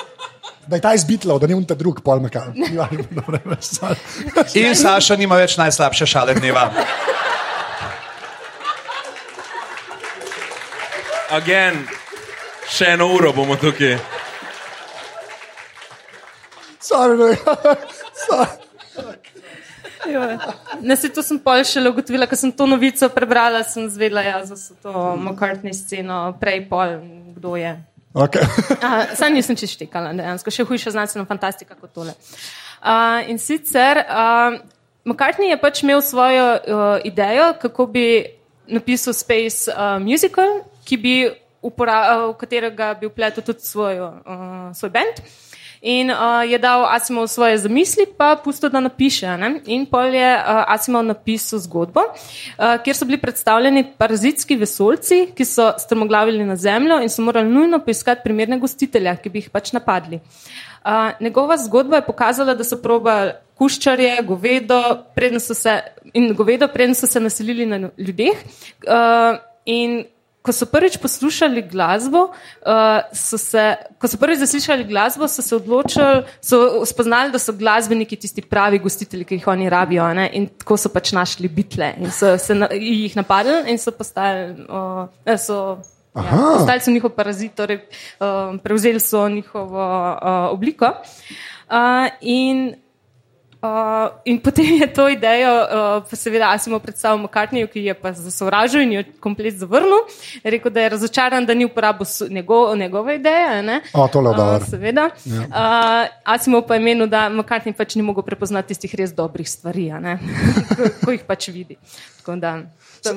Da je ta izbitlal, da ni un ta drug pol meka. In Saša nima več najslabše šale dneva. Again, še eno uro bomo tukaj. Sorry, *laughs* ne. Sorry. Ne, se to sem pol šele ugotovila, ker sem to novico prebrala, sem zvedela, ja, da so to McCartney sceno, prej pol, kdo je. Okay. *laughs* Uh, Sam nisem čest štekala, dejansko še hujša znanstvena fantastika kot tole. Uh, in sicer uh, McCartney je pač imel svojo uh, idejo, kako bi napisal Space uh, Musical, ki bi upora, uh, v katerega bi vpletel tudi svoj, uh, svoj bend. In uh, je dal Asimov svoje zamisli, pa pusto, da napiše. Ne? In pol je uh, Asimov napisal zgodbo, uh, kjer so bili predstavljeni parazitski vesolci, ki so strmoglavili na Zemljo in so morali nujno poiskati primerne gostitelja, ki bi jih pač napadli. Uh, njegova zgodba je pokazala, da so probali kuščarje, govedo, preden so se, in govedo, preden so se naselili na ljudeh. Uh, in ko so prvič poslušali glasbo, uh, so se, ko so prvič zaslišali glasbo, so se odločili, so spoznali, da so glasbeniki tisti pravi gostitelji, ki jih oni rabijo. Ne? In tako so pač našli bitle in so se na, jih napadli in so postali. Uh, so, Ja, postali so njihov parazit, torej um, prevzeli so njihovo uh, obliko. Uh, in Uh, in potem je to idejo, uh, pa seveda, Asimo predstavil McCartneyju, ki je pa zasovražil in jo komplet zavrnil. Rekel, da je razočaran, da ni uporabil njegov, njegove ideje. ne. O, tole je dobro. Uh, seveda. Ja. Uh, Asimo pa je menil, da McCartney pač ni mogel prepoznati tistih res dobrih stvari, *laughs* ko, ko jih pač vidi. Tako da, to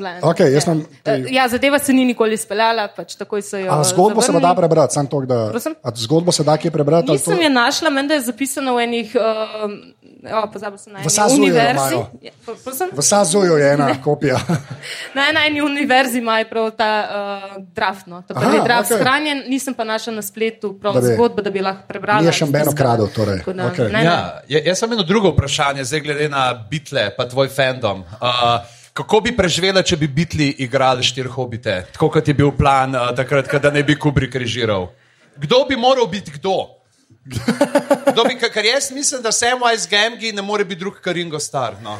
jaz ja. imam pri- Uh, Ja, zadeva se ni nikoli izpeljala, pač takoj so jo. A zgodbo se pa da zavrnili. prebrati, samo to, da. Prosim? A zgodbo se da kje prebrati? Nisem to- je našla, menda je zapisano v enih uh, o, pozabil sem na eni univerzi. Ja? V Sazuju je ena kopija. *laughs* Na eni- univerzi imajo prav ta uh, draft. No. Ta Aha, prvi draft okej. okay. shranjen, nisem pa našel na spletu prav Da bi- zgodbo, da bi lahko prebrala. Ni je šambeno stiskala. kradel, torej. Tako Da, okay. ne, ne. Ja, ja- jaz sem eno drugo vprašanje, zdaj glede na bitle, pa tvoj fandom. Uh, kako bi preživela, če bi bitli igrali štiri hobite, tako kot je bil plan uh, takrat, da ne bi Kubrick režiral? Kdo bi moral biti kdo? Kdo bi, ker jaz mislim, da Samwise Gamgi ne more biti drug kot Ringo Starr. No.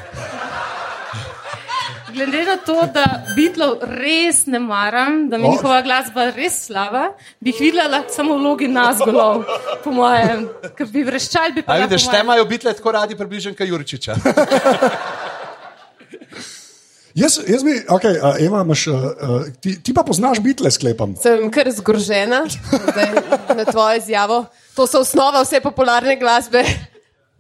Glede na to, da Beatlov res ne maram, da mi njihova glasba res slaba, bi jih videla samo v vlogi nas golov, po mojem. Ker bi vreščali, bi pa. A lahko vidiš, malo- te imajo bitle tako radi, približen kot Jurčiča. Jaz, jaz bi, okay, uh, Eva, imaš, uh, uh, ti, ti pa poznaš bitle, sklepam. Sem kar zgrožena zdaj, na tvojo izjavo. To so osnova vse popularne glasbe.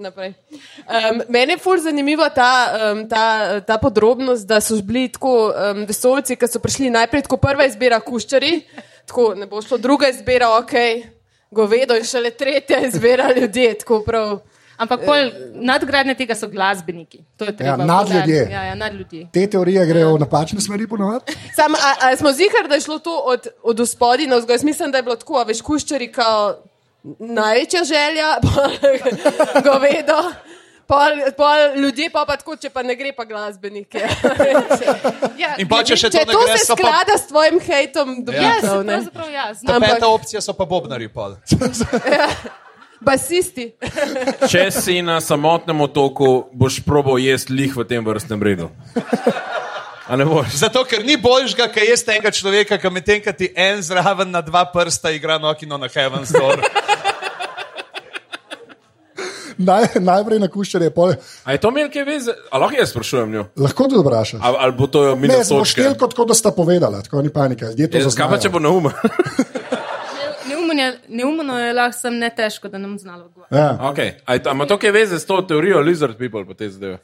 Naprej. Um, meni je fur zanimiva ta, um, ta, ta podrobnost, da so bili tako um, vesolci, ki so prišli najprej kot prva izbira kuščari, tako ne bo šlo druga izbira, ok, govedo in šele tretja izbira *laughs* ljudje. tako prav. Ampak pol nadgradnje tega so glasbeniki. To je treba Ja, nadljudje. poudariti. Ja, ja, nadljudje. Te teorije grejo v napačne smeri, ponovadi. Sam, a, a smo zihar, da je šlo to od, od gospodi na vzgoj? Mislim, da je bilo tako, a veš, kuščari kao največja želja, *laughs* govedo. Pol, pol ljudje pa, pa tako, če pa ne gre pa glasbenike. *laughs* Ja, In pa če še če to ne to gre, se so pa sklada s tvojim hejtom, Ja, dobiš ne? jaz. Ta Ampak- peta opcija so pa bobnari. Pol. *laughs* Basisti. *laughs* Če si na samotnem otoku, boš probal jesti lih v tem vrstnem redu. A ne boš? Zato, ker ni boljšega, kaj jaz tega človeka, ki medtem, ko ti en zraven na dva prsta igra nokino na Heaven's Door. *laughs* Naj, najprej na kuščarje, pol, A je to imel kaj veze? A lahko jaz sprašujem njo? lahko tudi vprašaš. Ali, bo to Ne, minus smo točke? štel kot, kot da sta povedala, tako ni panike. Ljudje to Ja, Kaj pa če zaznajo. bo *laughs* neumen? Neumno je, neumno je lahko sem ne težko, da ne bom znala odgovoriti. Ja. Okay. A je to- a ima to kaj veze s to teorijo lizard people po te zadeve?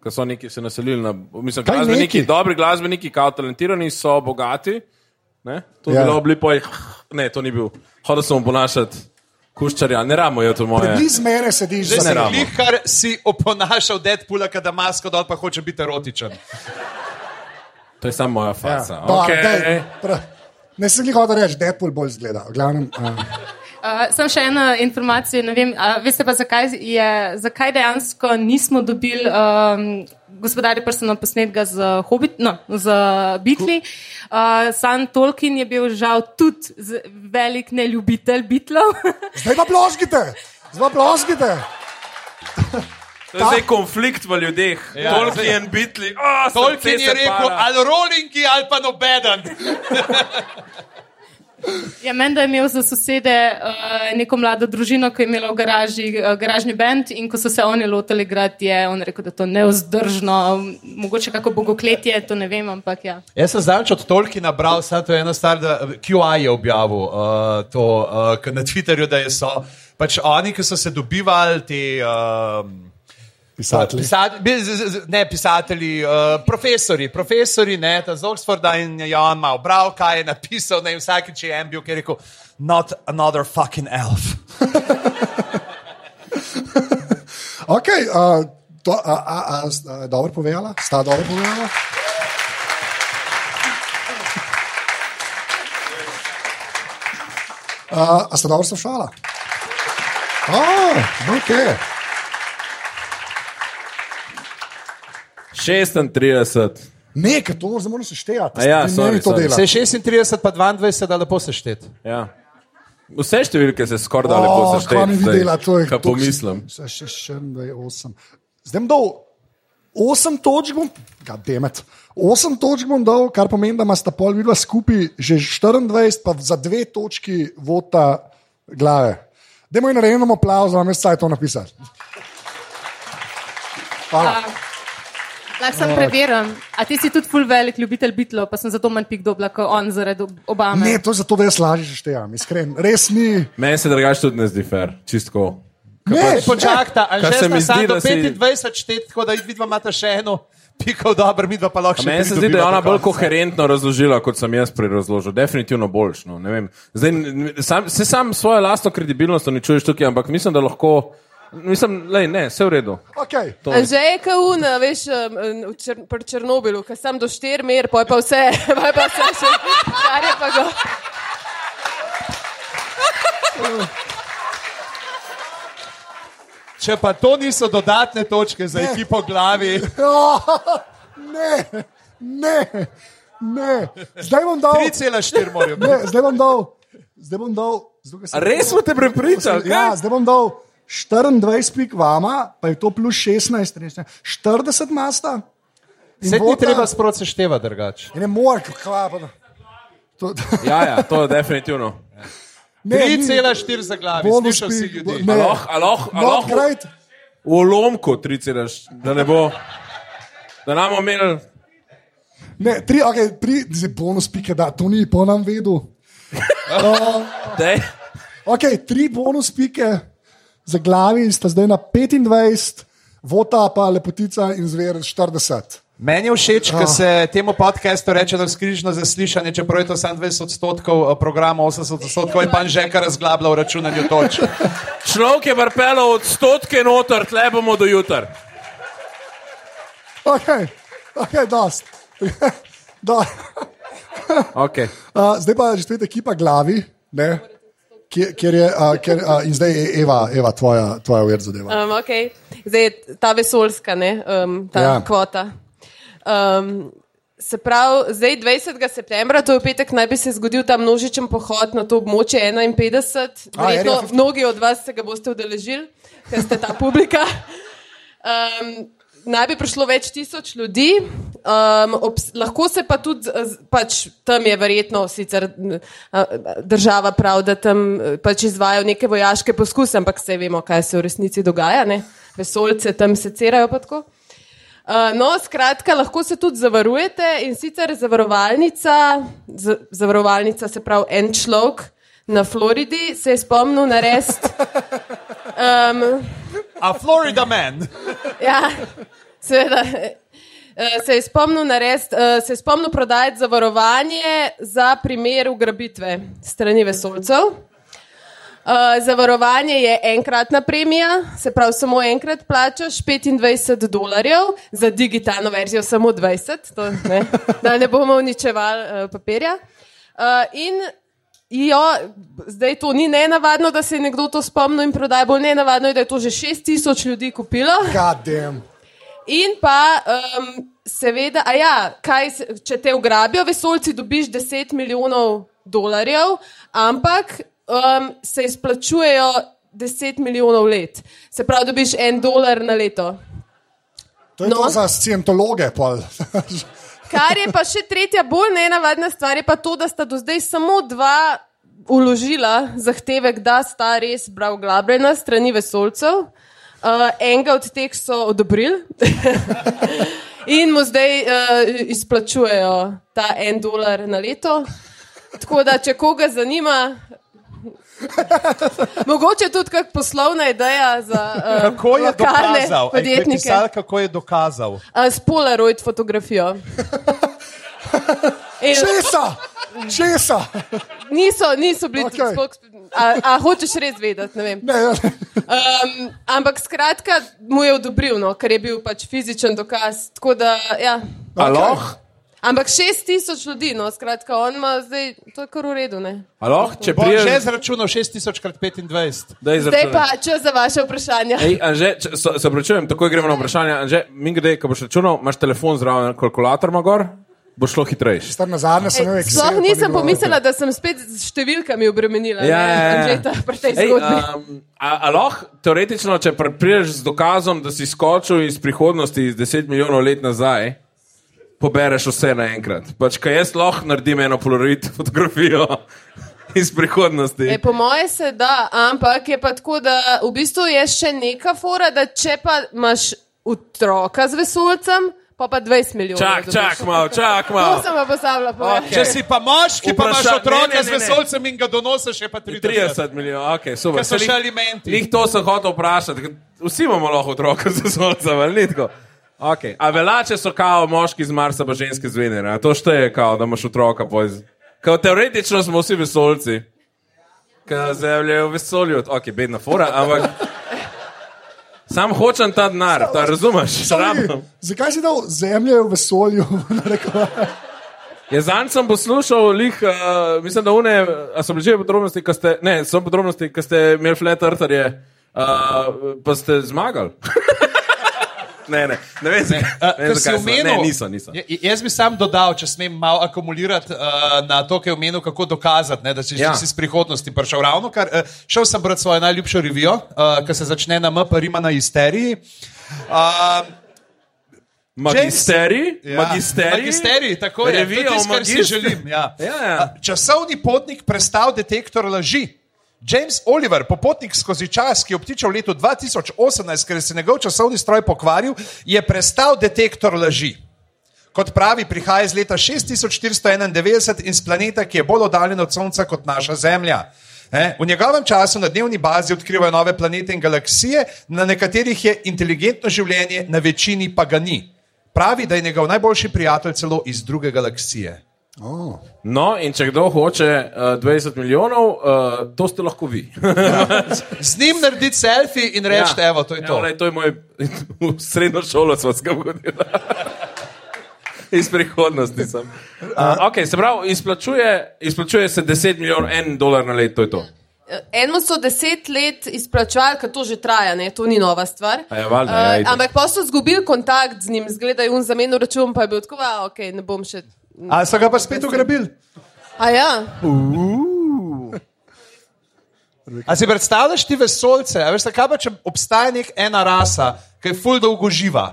Ko so neki se naselili na, mislim, Kaj glasbeniki, neki? dobri glasbeniki, kao talentirani, so bogati. Ne? To je Ja. bilo oblipo, ne, to ni bil. Hodil sem ponašati kuščarja, ne ramo je to moje. Bliz mene sediš Zdaj za si ne ramo. glih, kar si oponašal Deadpoola, kada masko dol pa hoče biti erotičen. To je samo moja faca. Ja, Ja. da, Okay. Ne se jih hoče reči, Deadpool bolj zgleda. Glavnem, *laughs* uh, Uh, sem še eno informacijo. ne Vem, a, veste pa, zakaj, je, zakaj dejansko nismo dobili um, gospodarja prstena posnetka z, Hobbit, no, z Bitli. Uh, Sam Tolkien je bil žal tudi velik neljubitelj Bitlov. zdaj pa ploskite, zdaj pa ploskite. *laughs* To je zdaj konflikt v ljudeh. Ja, Ja, Tolkien, Bitli. Oh, Tolkien je rekel, ali rolingi ali pa nobeden. *laughs* Ja, Menda je imel za sosede uh, neko mlado družino, ki je imela v garaži uh, garažni bend in ko so se oni lotili igrati, je on rekel, da je to neuzdržno, mogoče kako bogokletje, to ne vem, ampak ja. Jaz sem zdaj od Tolkiena bral, samo to je ena stvar, da QI je objavil uh, to uh, na Twitterju, da je so pač oni, ki so se dobivali te. Uh, Pisatelji. Pisat, bi- z- z- z- ne, pisatelji, uh, profesori, profesori, ne, z Oxforda in je on malo bral, kaj je napisal, ne, vsakič je en bil, ki je rekel, not another fucking elf. *laughs* Okay, uh, to, a, a, a, a, dobro povedala, sta dobro povedala. Uh, a sta dobro slušala? Oh, okay. 36. Ne, ker to zdaj moram seštevati. A ja, sorry, to dela. Se je 36 pa 22, da lepo seštet. Ja. Vse številke se skoraj da lepo Oh, kaj sešteti. mi videla, to je Kaj pomislim. Še še še dve, osem. Zdaj bom dal osem točk, bom, demet. Osem točk bom dal, kar pomeni, da ima sta pol vidva skupaj že 24, pa za dve točki vota glave. Dajmo in naredimo aplauz, da vam je saj to napisati. Hvala. Lahko sem preveril, a ti si tudi full velik ljubitelj Bitlov, pa sem zato manj pik dobila kot on zaradi Obame. Ne, to je zato, da jaz lažje štejem, iskren. Res ni. Meni se drugače tudi ne zdi fair, čistko. Ne, Počakajte, Kar se že zdi, samo do da si- 25 štet, tako da vidva imate še eno. Pikal dobro, mi dva pa lahko še Meni se zdi, da je ona bolj koherentno razložila, kot sem jaz prej razložil. Definitivno boljš. No. Ne vem. Zdaj, sam, se sam svojo lastno kredibilnost uničuješ tukaj, ampak mislim, da lahko Mislim, lej, ne, vse v redu. Okay. To- Že je kaun, veš, v Čr pri Černobilu, ki sem do štir mer, pa je pa vse, *laughs* pa je pa vse še, kar je pa go. Če pa to niso dodatne točke za ekipo glavi, *laughs* Ne, ne, ne. Zdaj bom dal. 3,4 morajo biti. Ne, zdaj bom dal. Zdaj bom dal. Ker sem- A res smo te prepričali? Ja, zdaj bom dal 24 pik vama, pa je to plus 16, res ne. 40 masta. Se ti treba sproti seštevati drugače. Ne more, kako to. Ja, ja, to je definitivno. Ne, ni- 3,4 za glavi, bonus slišal si ljudi. ne. Aloh, aloh, Not aloh, great. v lomku 3,4, da ne bo. Da nam imeli. Ne, tri, okay, tri, zdaj bonus pike, da to ni po nam vedel. *laughs* Dej. Okay, tri bonus pike za glavi sta zdaj na 25, vota pa lepotica in zver 40. Meni je všeč, ker se temu podkastu reče, da je skrižno zaslišanje, čeprav je to samo 20 odstotkov eh, programa, 80 odstotkov je pa že kar razglabljal v računanju točk. Človek je vrpelo odstotke noter, tle bomo do jutra. Okay, okay, dost. *laughs* Do. Okay. *laughs* Uh, zdaj pa že spet ekipa glavi, ne? Kjer, kjer je, uh, kjer, uh, in zdaj je Eva, Eva tvoja, tvoja uver zadeva. Um, okay. Zdaj je ta vesoljska, ne, um, ta Ja. kvota. Um, se pravi, zdaj 20. septembra, to je petek, naj bi se zgodil ta množičen pohod na to območje 51. A, Verjetno Area 51. mnogi od vas se ga boste udeležili, ker ste ta publika. *laughs* Um, naj bi prišlo več tisoč ljudi, um, obs, lahko se pa tudi, pač, tam je verjetno sicer država prav, da tam eh, pač izvajo neke vojaške poskuse, ampak vse vemo, kaj se v resnici dogaja, ne? vesolce tam se cerajo pa tako. Uh, no, skratka, lahko se tudi zavarujete in sicer zavarovalnica, z, zavarovalnica se pravi en človek na Floridi se je spomnil narediti. *laughs* Um, A Florida man. Ja, seveda. eh, Se je spomnil narediti, eh, se je spomnil prodajati zavarovanje za primer ugrabitve strani vesolcev. Uh, zavarovanje je enkratna premija, se pravi, samo enkrat plačaš 25 dolarjev, za digitalno verzijo samo 20, to, ne, da ne bomo uničevali papirja. In jo, zdaj to ni nenavadno, da se je nekdo to spomnil in prodaja, bolj nenavadno je, da je to že 6000 ljudi kupilo. Damn. In pa, um, seveda, a ja, kaj, če te ugrabijo, vesolci dobiš 10 milijonov dolarjev, ampak um, se izplačujejo 10 milijonov let. Se pravi, dobiš en dolar na leto. To je No. to za scientologe. *laughs* Kar je pa še tretja bolj nenavadna stvar, je pa to, da sta do zdaj samo dva uložila zahtevek, da sta res bral glabljena strani vesolcev. Uh, enega od teh so odobrili *laughs* in mu zdaj uh, izplačujejo ta en dolar na leto. Tako da, če koga zanima, mogoče tudi kak poslovna ideja za uh, Kako je dokazal? A je podjetnike. pisal, kako je dokazal? Uh, s Polaroid fotografijo. *laughs* Česa? Česa? niso, niso bili okay. a, a hočeš res vedeti, ne vem. Ne, ja. Um, ampak skratka, mu je odobril, no, ker je bil pač fizičen dokaz. Tako da, ja. Aloh, Ampak šest tisoč ljudi, no, skratka, on ima zdaj, to je kar v redu, ne. aloh, če Bo že priješ, zračunal 6000 krat 25. da je Zdaj pa čas za vaše vprašanja. Ej, Anže, če, so, se pravičujem, takoj gremo na vprašanje. Anže, mi gre, ko boš računal, imaš telefon zraven, kalkulator ima gor, bo šlo Ej, Excel, Sploh nisem pomislila, da sem spet z številkami obremenila. Ja, ne, ja, ja. Anžeta, pri tej Ej, zgodbi. um, a, a lahko teoretično, če pri- prideš z dokazom, da si skočil iz prihodnosti, iz 10 milijonov let nazaj, pobereš vse naenkrat. Pač, kaj jaz lahko naredim eno polaroid *laughs* fotografijo iz prihodnosti. E, po moje se da, ampak je pa tako, da v bistvu je še neka fora, da če pa imaš otroka z vesolcem, pa pa 20 milijonov. Čak, dobiš. čak malo, čak To malo. sem pa postavila povedati. Če si pa moški, pa imaš otroka z vesolcem in ga donosiš, je pa 30. 30 milijonov, ok, super. Ker so še alimenti. Lih to sem hotel vprašati. Vsi imamo lahko otroka z vesolcem, ali ni tako? Okay. A velače so kao moški z Marsa, pa ženske z Venere. A to šteje, kao, da imaš otroka. Poz... Kao teoretično smo vsi vesolci. Ker zemlja je v vesolju, ok, bedna fora, ampak. Sam hočem ta denar, ta razumeš? Rabim. Zakaj si dal zemljo v vesolju? Ja, zanj sem poslušal, lih, uh, mislim, da une, so bile že podrobnosti, ki ste, ne, so podrobnosti, ki ste imeli flat eartherje, uh, pa ste zmagali. *laughs* ne, ne, ne vem, Ne, ker si zakaj omenil, ne, niso, niso. Ja, jaz bi sam dodal, če smem malo akumulirati uh, na to, kar je omenil, kako dokazati, ne, da si, Ja. si iz prihodnosti prišel. Ravno kar uh, šel sem brati svojo najljubšo revijo, uh, ki se začne na M, pa rima na isteriji. Uh, Magisterij, Ja, magisterij, Magisterij, tako je. To je tisto, kar si magistru. želim. Ja. Ja, ja. A, Časovni potnik prestal detektor laži. James Oliver, popotnik skozi čas, ki je obtičal v letu 2018, ker se je njegov časovni stroj pokvaril, je prestal detektor laži. Kot pravi, prihaja iz leta 6491 in z planeta, ki je bolj oddaljen od Sonca kot naša Zemlja. E, v njegovem času na dnevni bazi odkrivajo nove planete in galaksije, na nekaterih je inteligentno življenje, na večini pa ga ni. Pravi, da je njegov najboljši prijatelj celo iz druge galaksije. Oh. No, in če kdo hoče uh, 20 milijonov, uh, to ste lahko vi. *laughs* Z njim narediti selfie in reči, ja. evo, to je to. Ja, to je moj *laughs* srednjo šolo, smo ga vodili. Iz prihodnosti sem. Uh, okay, se pravi, izplačuje, izplačuje se 10 milijonov, en dolar na let, to je to. Enemu so deset let izplačali, ker to že traja, ne? to ni nova stvar. A ja, valjda, ja, Eh, itak. ampak pa so izgubili kontakt z njim, zgledajo un zamenil račun, pa je bil tako, da okay, ne bom še. A so ga pa spet ugrabili? A ja, A si predstavljaš ti vesolce? A veš, kaj pa če obstaja nek ena rasa, ki je ful dolgo živa,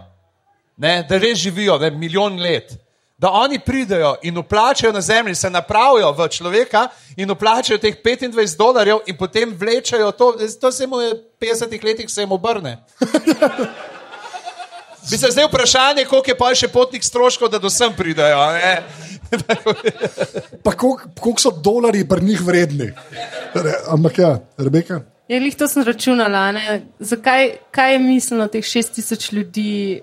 ne, da res živijo ne, milijon let. Da oni pridejo in uplačajo na zemlji, se napravijo v človeka in uplačajo teh 25 dolarjev, in potem vlečajo to, to se mu je v 50 letih, se jim obrne. Bi se zdaj vprašanje, koliko je pa še potnik stroškov, da do sem pridejo. a ne? Pa koliko koliko so dolari pri njih vredni? Re, ampak ja, Rebeka. Ja, glih to sem računala. Ne? Zakaj kaj je misleno teh 6000 ljudi?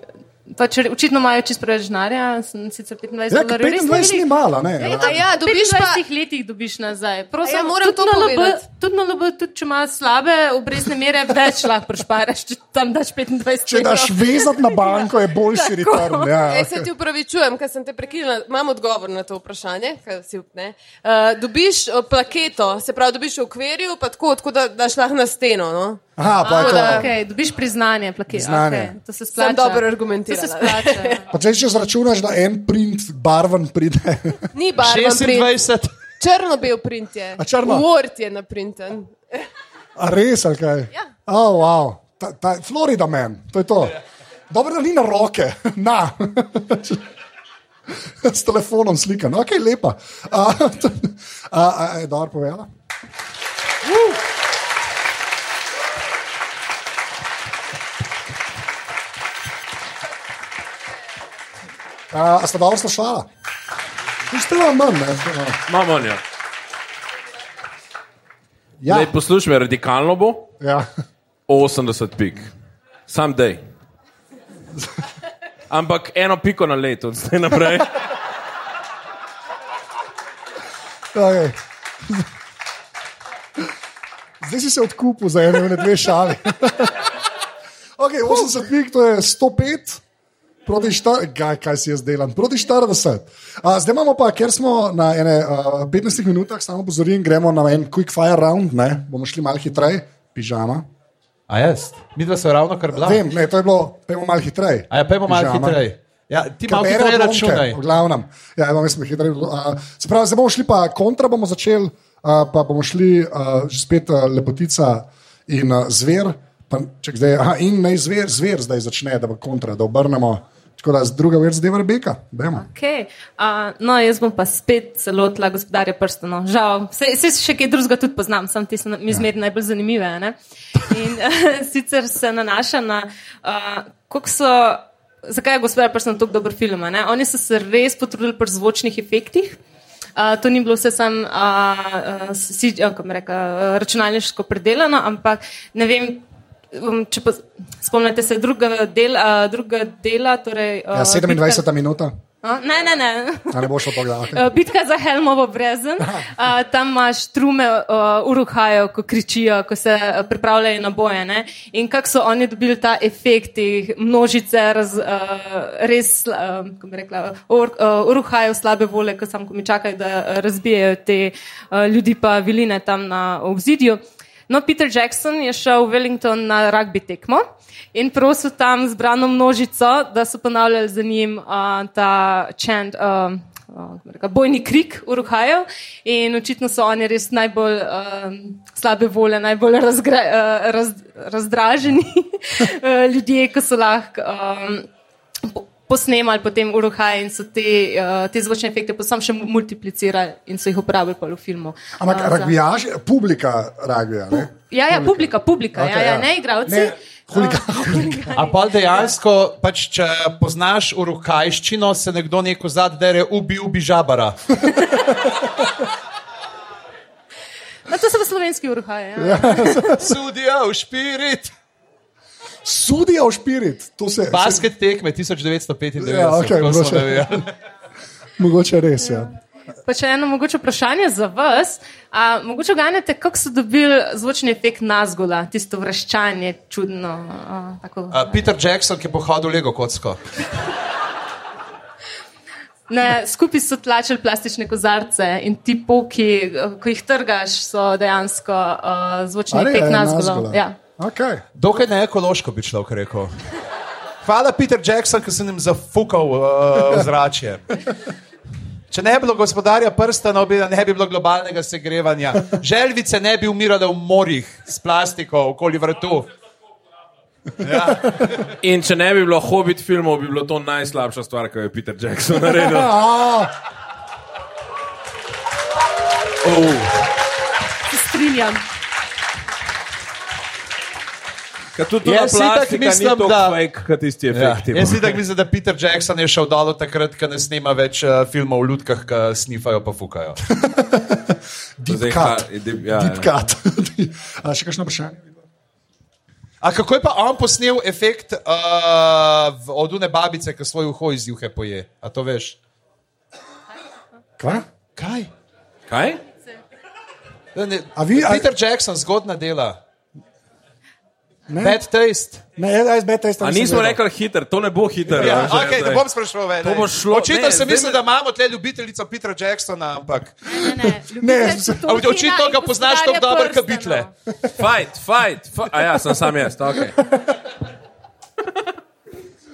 Pač, očitno imajo čist preveč denarja, sem sicer 25 Ja, ker dolarjev. res 25 ni veliko. mala, ne? Ja, Ja. ja, dobiš v pa- 25 letih dobiš nazaj. Prosim, ja, moram tudi to povedati. tudi na LB, tudi če imaš slabe obrestne mere, več lahko prešparaš, če tam daš 25 Če daš vezati na banko, je boljši return. Ja, Ej, se ti upravičujem, ker sem te prekinila. Imam odgovor na to vprašanje. Si, ne? uh, dobiš uh, plaketo, se pravi, dobiš v okvirju, pa tako, tako da daš lahko na steno. No? Aha, pa je to. da- Okay, dobiš priznanje. Priznanje. Okay, to se splača. Sem dobro To se argumentirala. splača. Pa če si zračunaš, da en print barven pride. *laughs* Ni print. 26. Črno-bel print je. A črno? Word je naprinten. A res, ali kaj? Ja. Oh, wow. ta, ta, Florida man, to je to. Dobro, da ni na roke, *laughs* na. S telefonom slika, no, ok, lepa. A, *laughs* a, a, je dobro povedala? A, a ste dobro slišala? Ste vam manj, ne? Imamo njo. Ja, Ja. Poslušaj, me, radikalno bo ja. 80 pik, sam dej. Ampak eno piko na leto, od zdaj naprej. Okay. Zdaj si se odkupil za eno ali dve šali. okay, 80 pik, to je 105. Proti 40, kaj, kaj si jaz delam, proti 40. A, zdaj imamo pa, ker smo na ene, uh, 15 minutah, samo pozorim, gremo na en quick fire round, ne? bomo šli malo hitreje, pižama. A jaz? Mi dva smo ravno kar bila. Vem, ne, to je bilo, pojmo malo hitreje. A ja, pojmo malo hitreje. Ja, ti hitreje odlomke, računaj. V glavnem, ja, imam jaz hitreje. Uh, se pravi, zdaj bomo šli pa kontra, bomo začeli, uh, pa bomo šli uh, spet uh, lepotica in uh, zver. Pa, ček, zdaj, aha, in naj zver, zver zdaj začne, da bo kontra, da obrnemo. Tako da z druga vrsta zdaj Rebeka. Okay. Uh, no, jaz bom pa spet celotla gospodarja prstanov. Žal, se, se še kaj drugega tudi poznam, sem ti mi zmerno najbolj zanimive. a Ne? In uh, *laughs* sicer se nanaša na, uh, koliko so. Zakaj je gospodar prstanov tako dober film? ne? Oni so se res potrudili pri zvočnih efektih. Uh, to ni bilo vse samo uh, uh, si, uh, reka, uh, računalniško predelano, ampak ne vem, um, če pa spomnite se drugega, del, uh, drugega dela. Torej, uh, Ja, 27 minuta. A, Ne, ne, ne. Ne bo šlo to gledati? Uh, Bitka za Helmovo brezen. Uh, tam imaš trume uh, uruhajo, ko kričijo, ko se uh, pripravljajo na boje. Ne? In kako so oni dobili ta efekt, množice, raz, uh, res, uh, kako bi rekla, ur, uh, uruhajo slabe vole, ko samo ko mi čakajo, da uh, razbijajo te uh, ljudi pa viline tam na obzidju. No, Peter Jackson je šel v Wellington na rugby tekmo in prosil tam zbrano množico, da so ponavljali za njim uh, ta bi rekla, Bojni krik uruhajo in očitno so oni res najbolj um, slabe vole, najbolj razgra, uh, raz, razdraženi *laughs* ljudje, ki so lahko um, posnemali potem uruhaje in so te, uh, te zvočne efekte posam še multiplicirali in so jih uporabili v filmu. Ampak Uh, za- rugbijaši, publika rugbija. ne? Ja, ja, publika, publika, okay, ja, ja, ja. ne igravci. Ne, huligan, *laughs* huligan. A pa dejansko, pač, če poznaš urukajščino, se nekdo neko zadere, ubi, ubi žabara. *laughs* No, to so v slovenski uruhaje. Ja. *laughs* Sudijo, špirit. Sudijo v špirit. To se, Basket tekme 1995. Ja, smo mogoče. *laughs* mogoče res. Ja. Pa še eno mogoče vprašanje za vas. A, mogoče ganete, kako so dobili zvočni efekt nazgola, tisto vreščanje, čudno. A, tako. A, Peter Jackson, ki je pohodil Lego kocko. Ne, skupaj so tlačili plastične kozarce in ti poki, ko jih trgaš, so dejansko uh, zvočni efekt je nazgola. nazgola. Ja. Okay. Dokaj ne ekološko bi človek rekel. Hvala, Peter Jackson, ki sem jim zafukal uh, ozračje. Če ne bi bilo gospodarja prstanov, ne bi bilo globalnega segrevanja. Želvice ne bi umirale v morjih s plastiko okoli vrtu. Ja. In če ne bi bilo hobit filmov, bi bilo to najslabša stvar, ki jo je Peter Jackson naredil. *laughs* Se strinjam. Ker tudi Jaz si tako plastika mislim, da- fake, tisti Ja. efekti. Jaz si tako mislim, da Peter Jackson je šel dol takrat, ko ne snema več uh, filmov o lutkah, ki snifajo pa fukajo. *laughs* deep cut. deep- ja, deep ja. cut. *laughs* A še kakšno vprašanje? A kako je pa on posnel efekt uh, od une babice, ki svoj uho iz juhe poje? A to veš? Kva? Kaj? Kaj? Ne, ne, A vi- a- Peter Jackson, zgodna dela. Ne, Bad taste. ne, jaz bez testa. A nismo rekli hiter, to ne bo hiter. Ja, a, že okay, ne bom spraševal več. To bo šlo- Očitno ne, sem mislil, da imamo tle ljubiteljico Petra Jacksona, ampak Ne, ne, Ne, Tolkiena očitno ga poznaš tako dobro, kot. Beatle. Fight, fight, fight. A ja, sem sam jaz, ok. *laughs*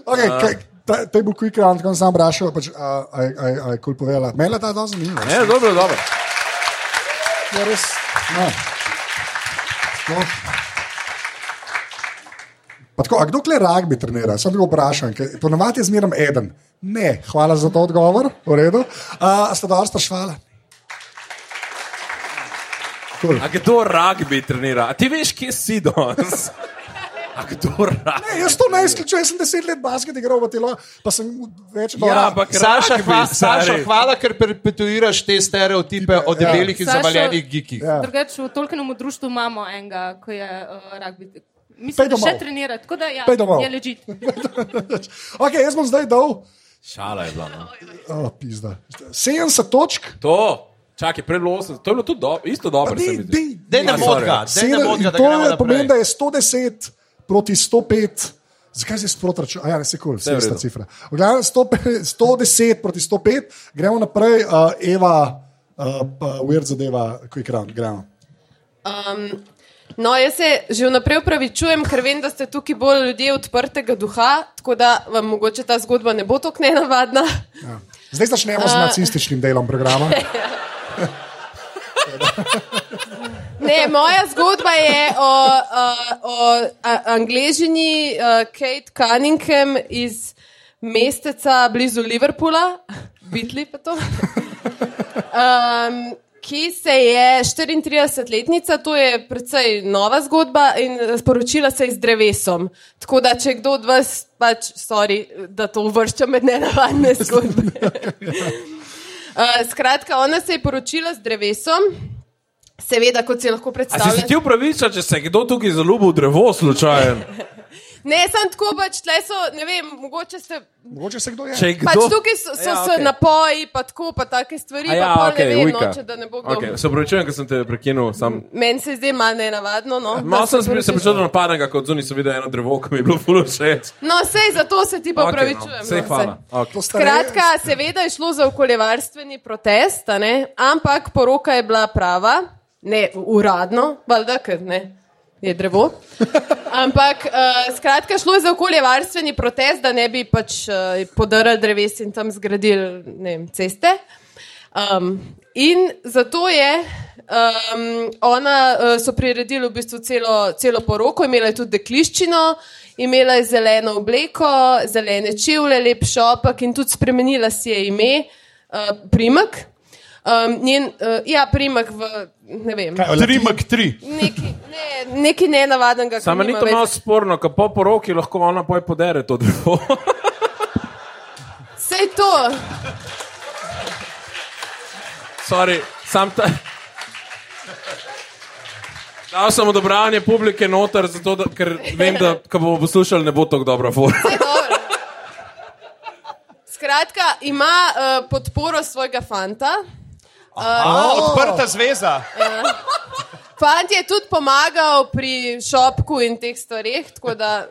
Okay, kaj, ta, to je bil quick round, ko sem sam vprašal, pač, je kul povedala. Je ta zelo zanimiva. Ne, dobro, dobro. Ja, res. No. Sploh. Pa Tako, a kdo kle rugby trenira? Sem tako vprašan, ker ponovadi je zmeraj eden. Ne, hvala za to odgovor, v redu. A ste dobro sprašvali? Cool. A kdo rugby trenira? A ti veš, kje si danes? A kdo rugby? Ne, jaz to ne izključujem, jaz sem deset let basket igral v telo, pa sem več Ja, ampak Saša, hva, Saša, hvala, ker perpetuiraš te stereotipe o debelih in Sašo- zavaljenih gikih. Ja. Drugače, v Tolkienovem društvu imamo enega, ki je uh, rugby. Mislim, da še trenira, tako da ja, je ležit. *laughs* *laughs* okay, jaz bom zdaj dal, Šala je bila. No. oh, pizda, 70 točk. To, čakaj, pred 80, to je bilo tudi do, isto dobro. se. Dej ne sorry. dej ne da to pomeni, da je 110 proti 105. Zakaj si sproti računal? Ja, ne, se kul, vse ista cifra. V glavnem 105 110 proti 105, gremo naprej, uh, Eva, uh, pa Weird zadeva, quick round, gremo. Um, no, jaz se že vnaprej upravičujem, ker vem, da ste tukaj bolj ljudje odprtega duha, tako da vam mogoče ta zgodba ne bo tako nenavadna. Ja. Zdaj začnemo z nacističnim delom programa. *laughs* Ne, moja zgodba je o, uh, o a- angležini uh, Kate Cunningham iz mesteca blizu Liverpoola, Bitli pa to. *laughs* Um, Ki se je 34-letnica, to je precej nova zgodba, in sporočila se je z drevesom. Tako da, če kdo od vas, pač, sorry, da to uvršča med nenavadne *laughs* zgodbe. Uh, *laughs* skratka, ona se je poročila z drevesom, seveda, kot si lahko A si se predstavljate. ti upraviča, če se je kdo tukaj zaljubil v drevo, slučajen? *laughs* Ne, sem tako pač, tle so, ne vem, mogoče ste. Mogoče se kdo je. Če kdo... Pač tukaj so, so, Ja, okay. napoji, pa tako, pa take stvari. A Ja, pa okay, ne vem, ujka. noče, da ne bo kdo. Okay, se pravičujem, ker sem te prekinul. Sam... Meni se zdi malo nenavadno. No, Malo sem se, se počutil napadenega, kot zunaj sem videl eno drevo, ki mi je bilo fulo všeč. No, sej zato se ti pa Okej, upravičujem. no, Sej no, hvala. saj. Okay. Skratka, seveda je šlo za okoljevarstveni protest, a ne? ampak poroka je bila prava, ne uradno, valjda, ker ne. Je drevo. Ampak, uh, skratka, šlo je za okoljevarstveni protest, da ne bi pač uh, podarili dreves in tam zgradili vem, ceste. Um, in zato je um, ona, uh, so priredili v bistvu celo, celo poroko, imela je tudi dekliščino, imela je zeleno obleko, zelene čevlje, lep šopak in tudi spremenila si je ime, uh, primek. Um, njen, uh, ja, primek v, ne vem, Kaj, Tri mak tri. neki, ne, neki nenavadnega. Samo ni to malo sporno, ker po poroki lahko ona poj podere to drevo. *laughs* Sej to. Sorry, sam ta. Dal sem odobravanje publike noter, zato, da, ker vem, da ko bomo poslušali, ne bo tako dobro. Skratka, ima uh, podporo svojega fanta. A, odprta zveza. Fant je tudi pomagal pri šopku in teh da,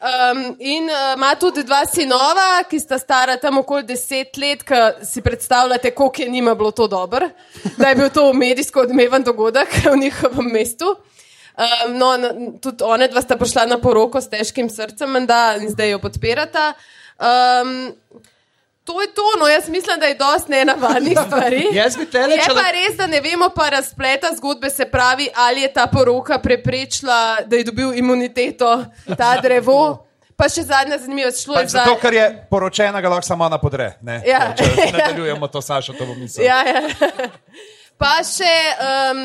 Um, in uh, ima tudi dva sinova, ki sta stara tam okoli deset let, ki si predstavljate, koliko je njima bilo to dobro, da je bil to medijsko odmeven dogodek v njihovem mestu. Um, no, na, tudi one dva sta prišla na poroko s težkim srcem menda, in zdaj jo podpirata. Um, to je to, no jaz mislim, da je dosti nenavadnih stvari. Jaz bi tele, Je če pa res, da ne vemo pa razpleta zgodbe, se pravi, ali je ta poroka preprečila, da je dobil imuniteto ta drevo. Pa še zadnja zanimiva šlo je Pač za. zato, ker je poročena, ga lahko samo ona podre. Ne? Ja. Če *laughs* nadaljujemo to, Sašo, to bom mislil. Ja, ja. Pa še um,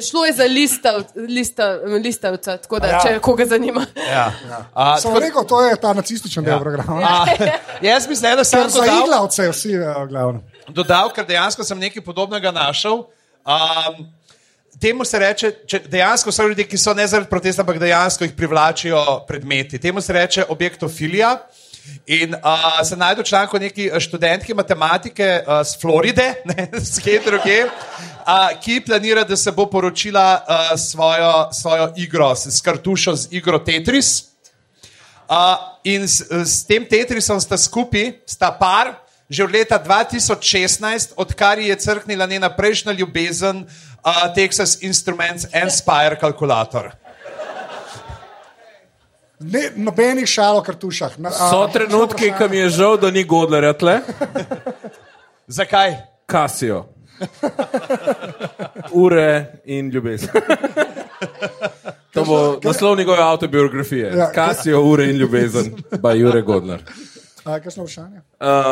šlo je za listav, listav, listavca, tako da, Ja. ja. če koga zanima. Ja. A, Sem tako- rekel, to je ta nacističen del Ja. programa. a, jaz zdaj, da sem za dodal, iglavce vsi, eh, glavno. dodal, ker dejansko sem nekaj podobnega našel. Um, temu se reče, če dejansko so ljudje, ki so ne zaradi protesta, ampak dejansko jih privlačijo predmeti. Temu se reče objektofilija. In uh, se najde v članku neki študentki matematike uh, z Floride, *laughs* ne, z kje druge, uh, ki planira, da se bo poročila uh, svojo, svojo igro, s, kartušo z igro Tetris. Uh, in s, s tem Tetrisom sta skupaj, sta par, že od leta 2016, odkar ji je crknila njena prejšnja ljubezen, uh, Texas Instruments Inspire kalkulator. Ne, nobenih šal o kartušah. Na, a, So trenutki, ko mi je žal, da ni Godlerja tle, Zakaj? Kasijo. *laughs* Ure in ljubezen. *laughs* To bo naslov njegove autobiografije. Ja. Kasijo, ure in ljubezen, pa Jure Godler. a, kakšno vprašanje?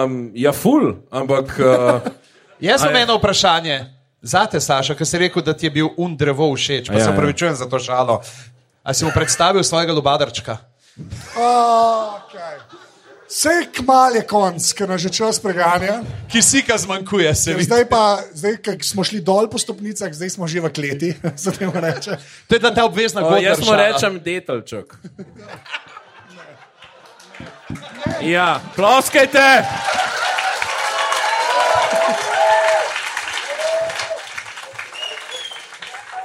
Um, ja, ful, ampak uh, *laughs* Jaz je- eno vprašanje. Zate, Saša, ki si rekel, da ti je bil un drevo všeč, pa Ja, se ja. upravičujem za to šalo. A si mu predstavil svojega lubadarčka? Okay. Vse kmal je konc, ker nas že čas preganja. Kisika zmanjkuje, se vidi. Zdaj pa, zdaj, smo šli dol po stopnicah, zdaj smo že v kleti. *laughs* To je ta, ta obvezna godla. jaz mu rečem detelček. Ja, ploskajte!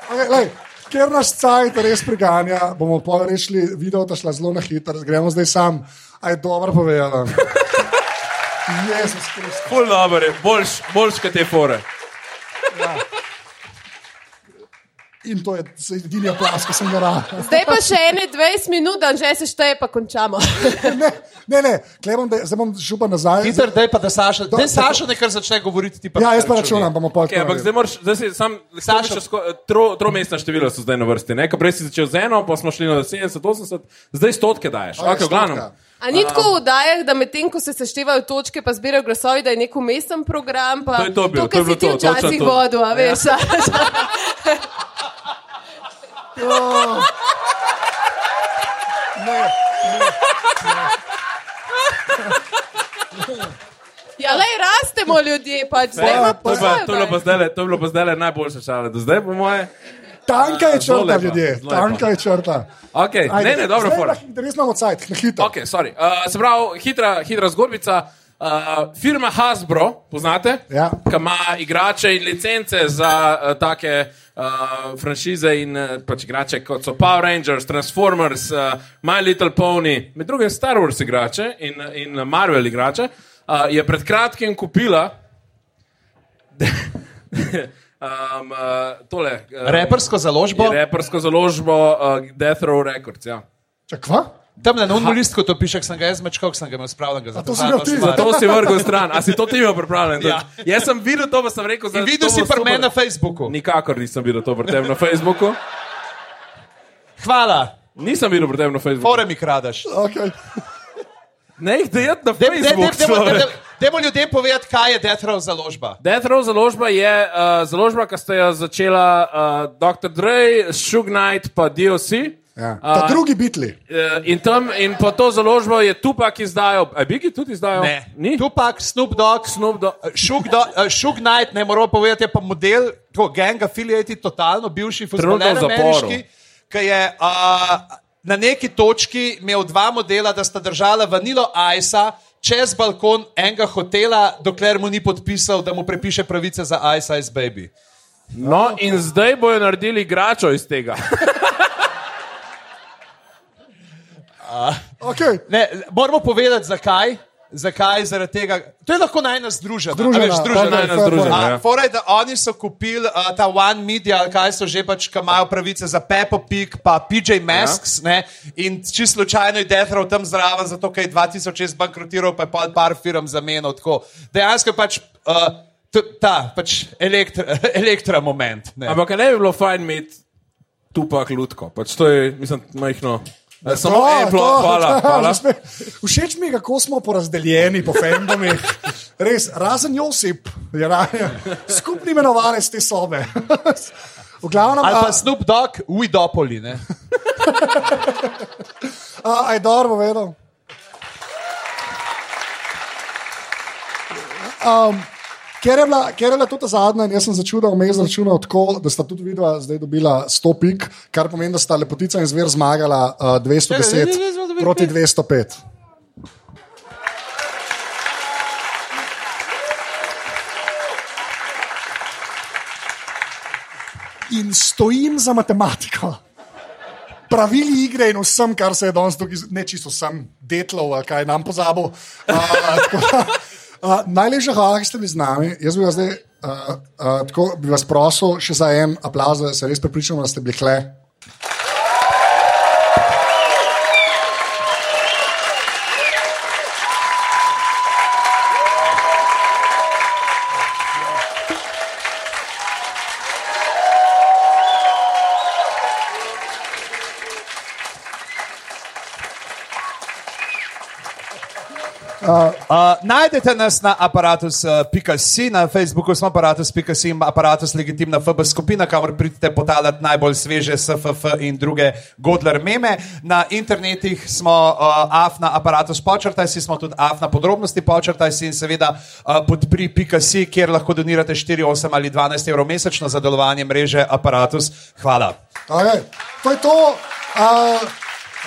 Okay, lej, ker nas cajt res preganja, bomo pa rešili, video ta šla zelo na hitro, gremo zdaj sam. Aj dobro povedal. *laughs* Jezus Kristus. Ful dobro je, boljš, boljš kot te fore. In to je edini aplavz, ki sem ga rad. Zdaj pa še ene 20 minut, da že se šteje, pa končamo. Ne, ne, ne. Klebam, da, zdaj bom šel pa nazaj. Peter, daj pa da Saša, Do- daj Saša nekaj začne govoriti. Ti pa Ja, jaz pa računam, bomo pa Okay, ampak zdaj moraš, zdaj si sam, Sašo. tro, tromestna števila so zdaj na vrsti. Ne? Ko Prej si začel z eno, pa smo šli na 70, 80, zdaj stotke daješ. Ja, Okay, glavnem. A ni tako v oddajah, da medtem ko se seštevajo točke, pa zbirajo glasovi, da je nek umesten program. Pa To je to bil, to je bilo ti to, točno včasih to. vodil, a veš. *laughs* Ne, Ja, le rastemo ljudje, pač zdaj Ja, ima To je, pa, to, je bilo pa zdajle, to je bilo pa zdajle najboljše šale do zdaj, po moje. Tanka je črta, lepa, ljudje. Tanka je črta. Okay, ne, ne, dobro, fora. Res imamo cajt, *laughs* na hitro. Okay, sorry. uh, se pravi, hitra, hitra zgodbica. Uh, firma Hasbro, poznate? Ja. Ki ima igrače in licence za uh, take uh, franšize in uh, pač igrače kot so Power Rangers, Transformers, uh, My Little Pony, med drugim Star Wars igrače in, in Marvel igrače, uh, je pred kratkim kupila *laughs* um, uh, tole. Uh, Repersko založbo. Repersko založbo uh, Death Row Records. Ja. Čakva? Tam na novem listku to piše, sem ga jaz mečkal, sem ga imel spravljenega. to si ga ti? To si vrgel stran, a si to ti imel pripravljen? Ja. Jaz sem videl to, pa sem rekel, In videl si pri meni na Facebooku. Nikakor nisem videl to pri tebi na Facebooku. Hvala, Nisem videl pri tebi na Facebooku. fore mi kradaš. Okay. Ne jih dejati na Dajmo ljudem povedati, kaj je Death Row založba. Death Row založba je uh, založba, ki ste jo začela uh, Dr. Dre, Shug Knight pa DOC. Ja. Ta drugi bitli. Uh, in tam in po to založbo je Tupac izdajal, a Bigi tudi izdajal? Ne, Ni? Tupac, Snoop Dogg, Snoop Dogg. Shug, do, uh, Shug Knight, ne moram povedati, je pa model, tako gang affiliated, totalno bivši futboler ameriški, ki je uh, na neki točki imel dva modela, da sta držala vanilo Ice čez balkon enega hotela, dokler mu ni podpisal, da mu prepiše pravice za Ice Ice Baby. No, in zdaj bojo naredili igračo iz tega. *laughs* Okay. Ne, moramo povedati, zakaj. Zakaj? Zaradi tega. To je lahko najna združena. Združena, veš, združena. najna združena, ja. Fora je, da oni so kupili uh, ta One Media, kaj so že pač, ki imajo pravice za Peppo Pig, pa PJ Masks. Ja. Ne, in čisto slučajno je Death Row tam zraven, zato ker je 2006 bankrotiral, pa je pol par firm zamenil. Tako. Dejansko je pač. Uh, Ta pač elektra, *laughs* elektra moment. Ne. Ampak ne bi bilo fajn imeti Tupac lutko. Pač to je, mislim, majhno. Eh, Samo To, en plot, to, hvala. hvala. sme- Všeč mi je, kako smo porazdeljeni po fandomih. Res, razen Josip, je raje skupni imenovalec te sobe. V glavnem, Ali a, pa Snoop Dogg, Uidopoli. ne. a, aj dobro. Um, ker, je bila, ker je bila to ta zadnja, in jaz sem začel, da vmes računal tako, da sta tudi videla, zdaj dobila 100 pik, kar pomeni, da sta lepotica in zver zmagala uh, 210 proti 205. In stojim za matematiko. Pravili igre in vsem, kar se je danes tukaj, ne čisto sem, detlov kaj nam. Uh, tako da, uh, najlepša hvala, da ste bili z nami. Jaz bi vas, zdaj, uh, uh, tako, bi vas prosil še za en aplauz, da se res prepričamo, da ste bili hle. Najdete nas na aparatus.si, na Facebooku smo aparatus.si in aparatus legitimna FB skupina, kamor pridete potalati najbolj sveže SFF in druge Godler meme. Na internetih smo uh, afna aparatus počrtaj si, smo tudi afna podrobnosti počrtaj si in seveda uh, podpri.si, kjer lahko donirate 4, 8 ali 12 evrov mesečno za delovanje mreže aparatus. Hvala. Okay. To je to. Uh,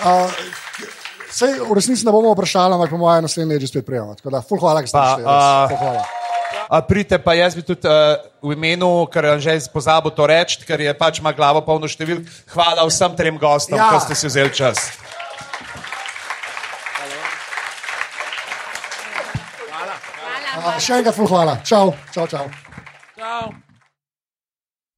uh, Sej, v resnici ne bomo vprašali, ampak po mojem naslednjem letu spet prijemamo. Tako da, ful hvala, da ste prišli. a- hvala. Pridite pa jaz bi tudi uh, v imenu, ker je že pozabil to reči, ker je pač ima glavo polno številk. Hvala vsem trem gostom, Ja. ki ste si vzeli čas. Uh, še enkrat ful hvala. Čau, čau, čau. Ciao.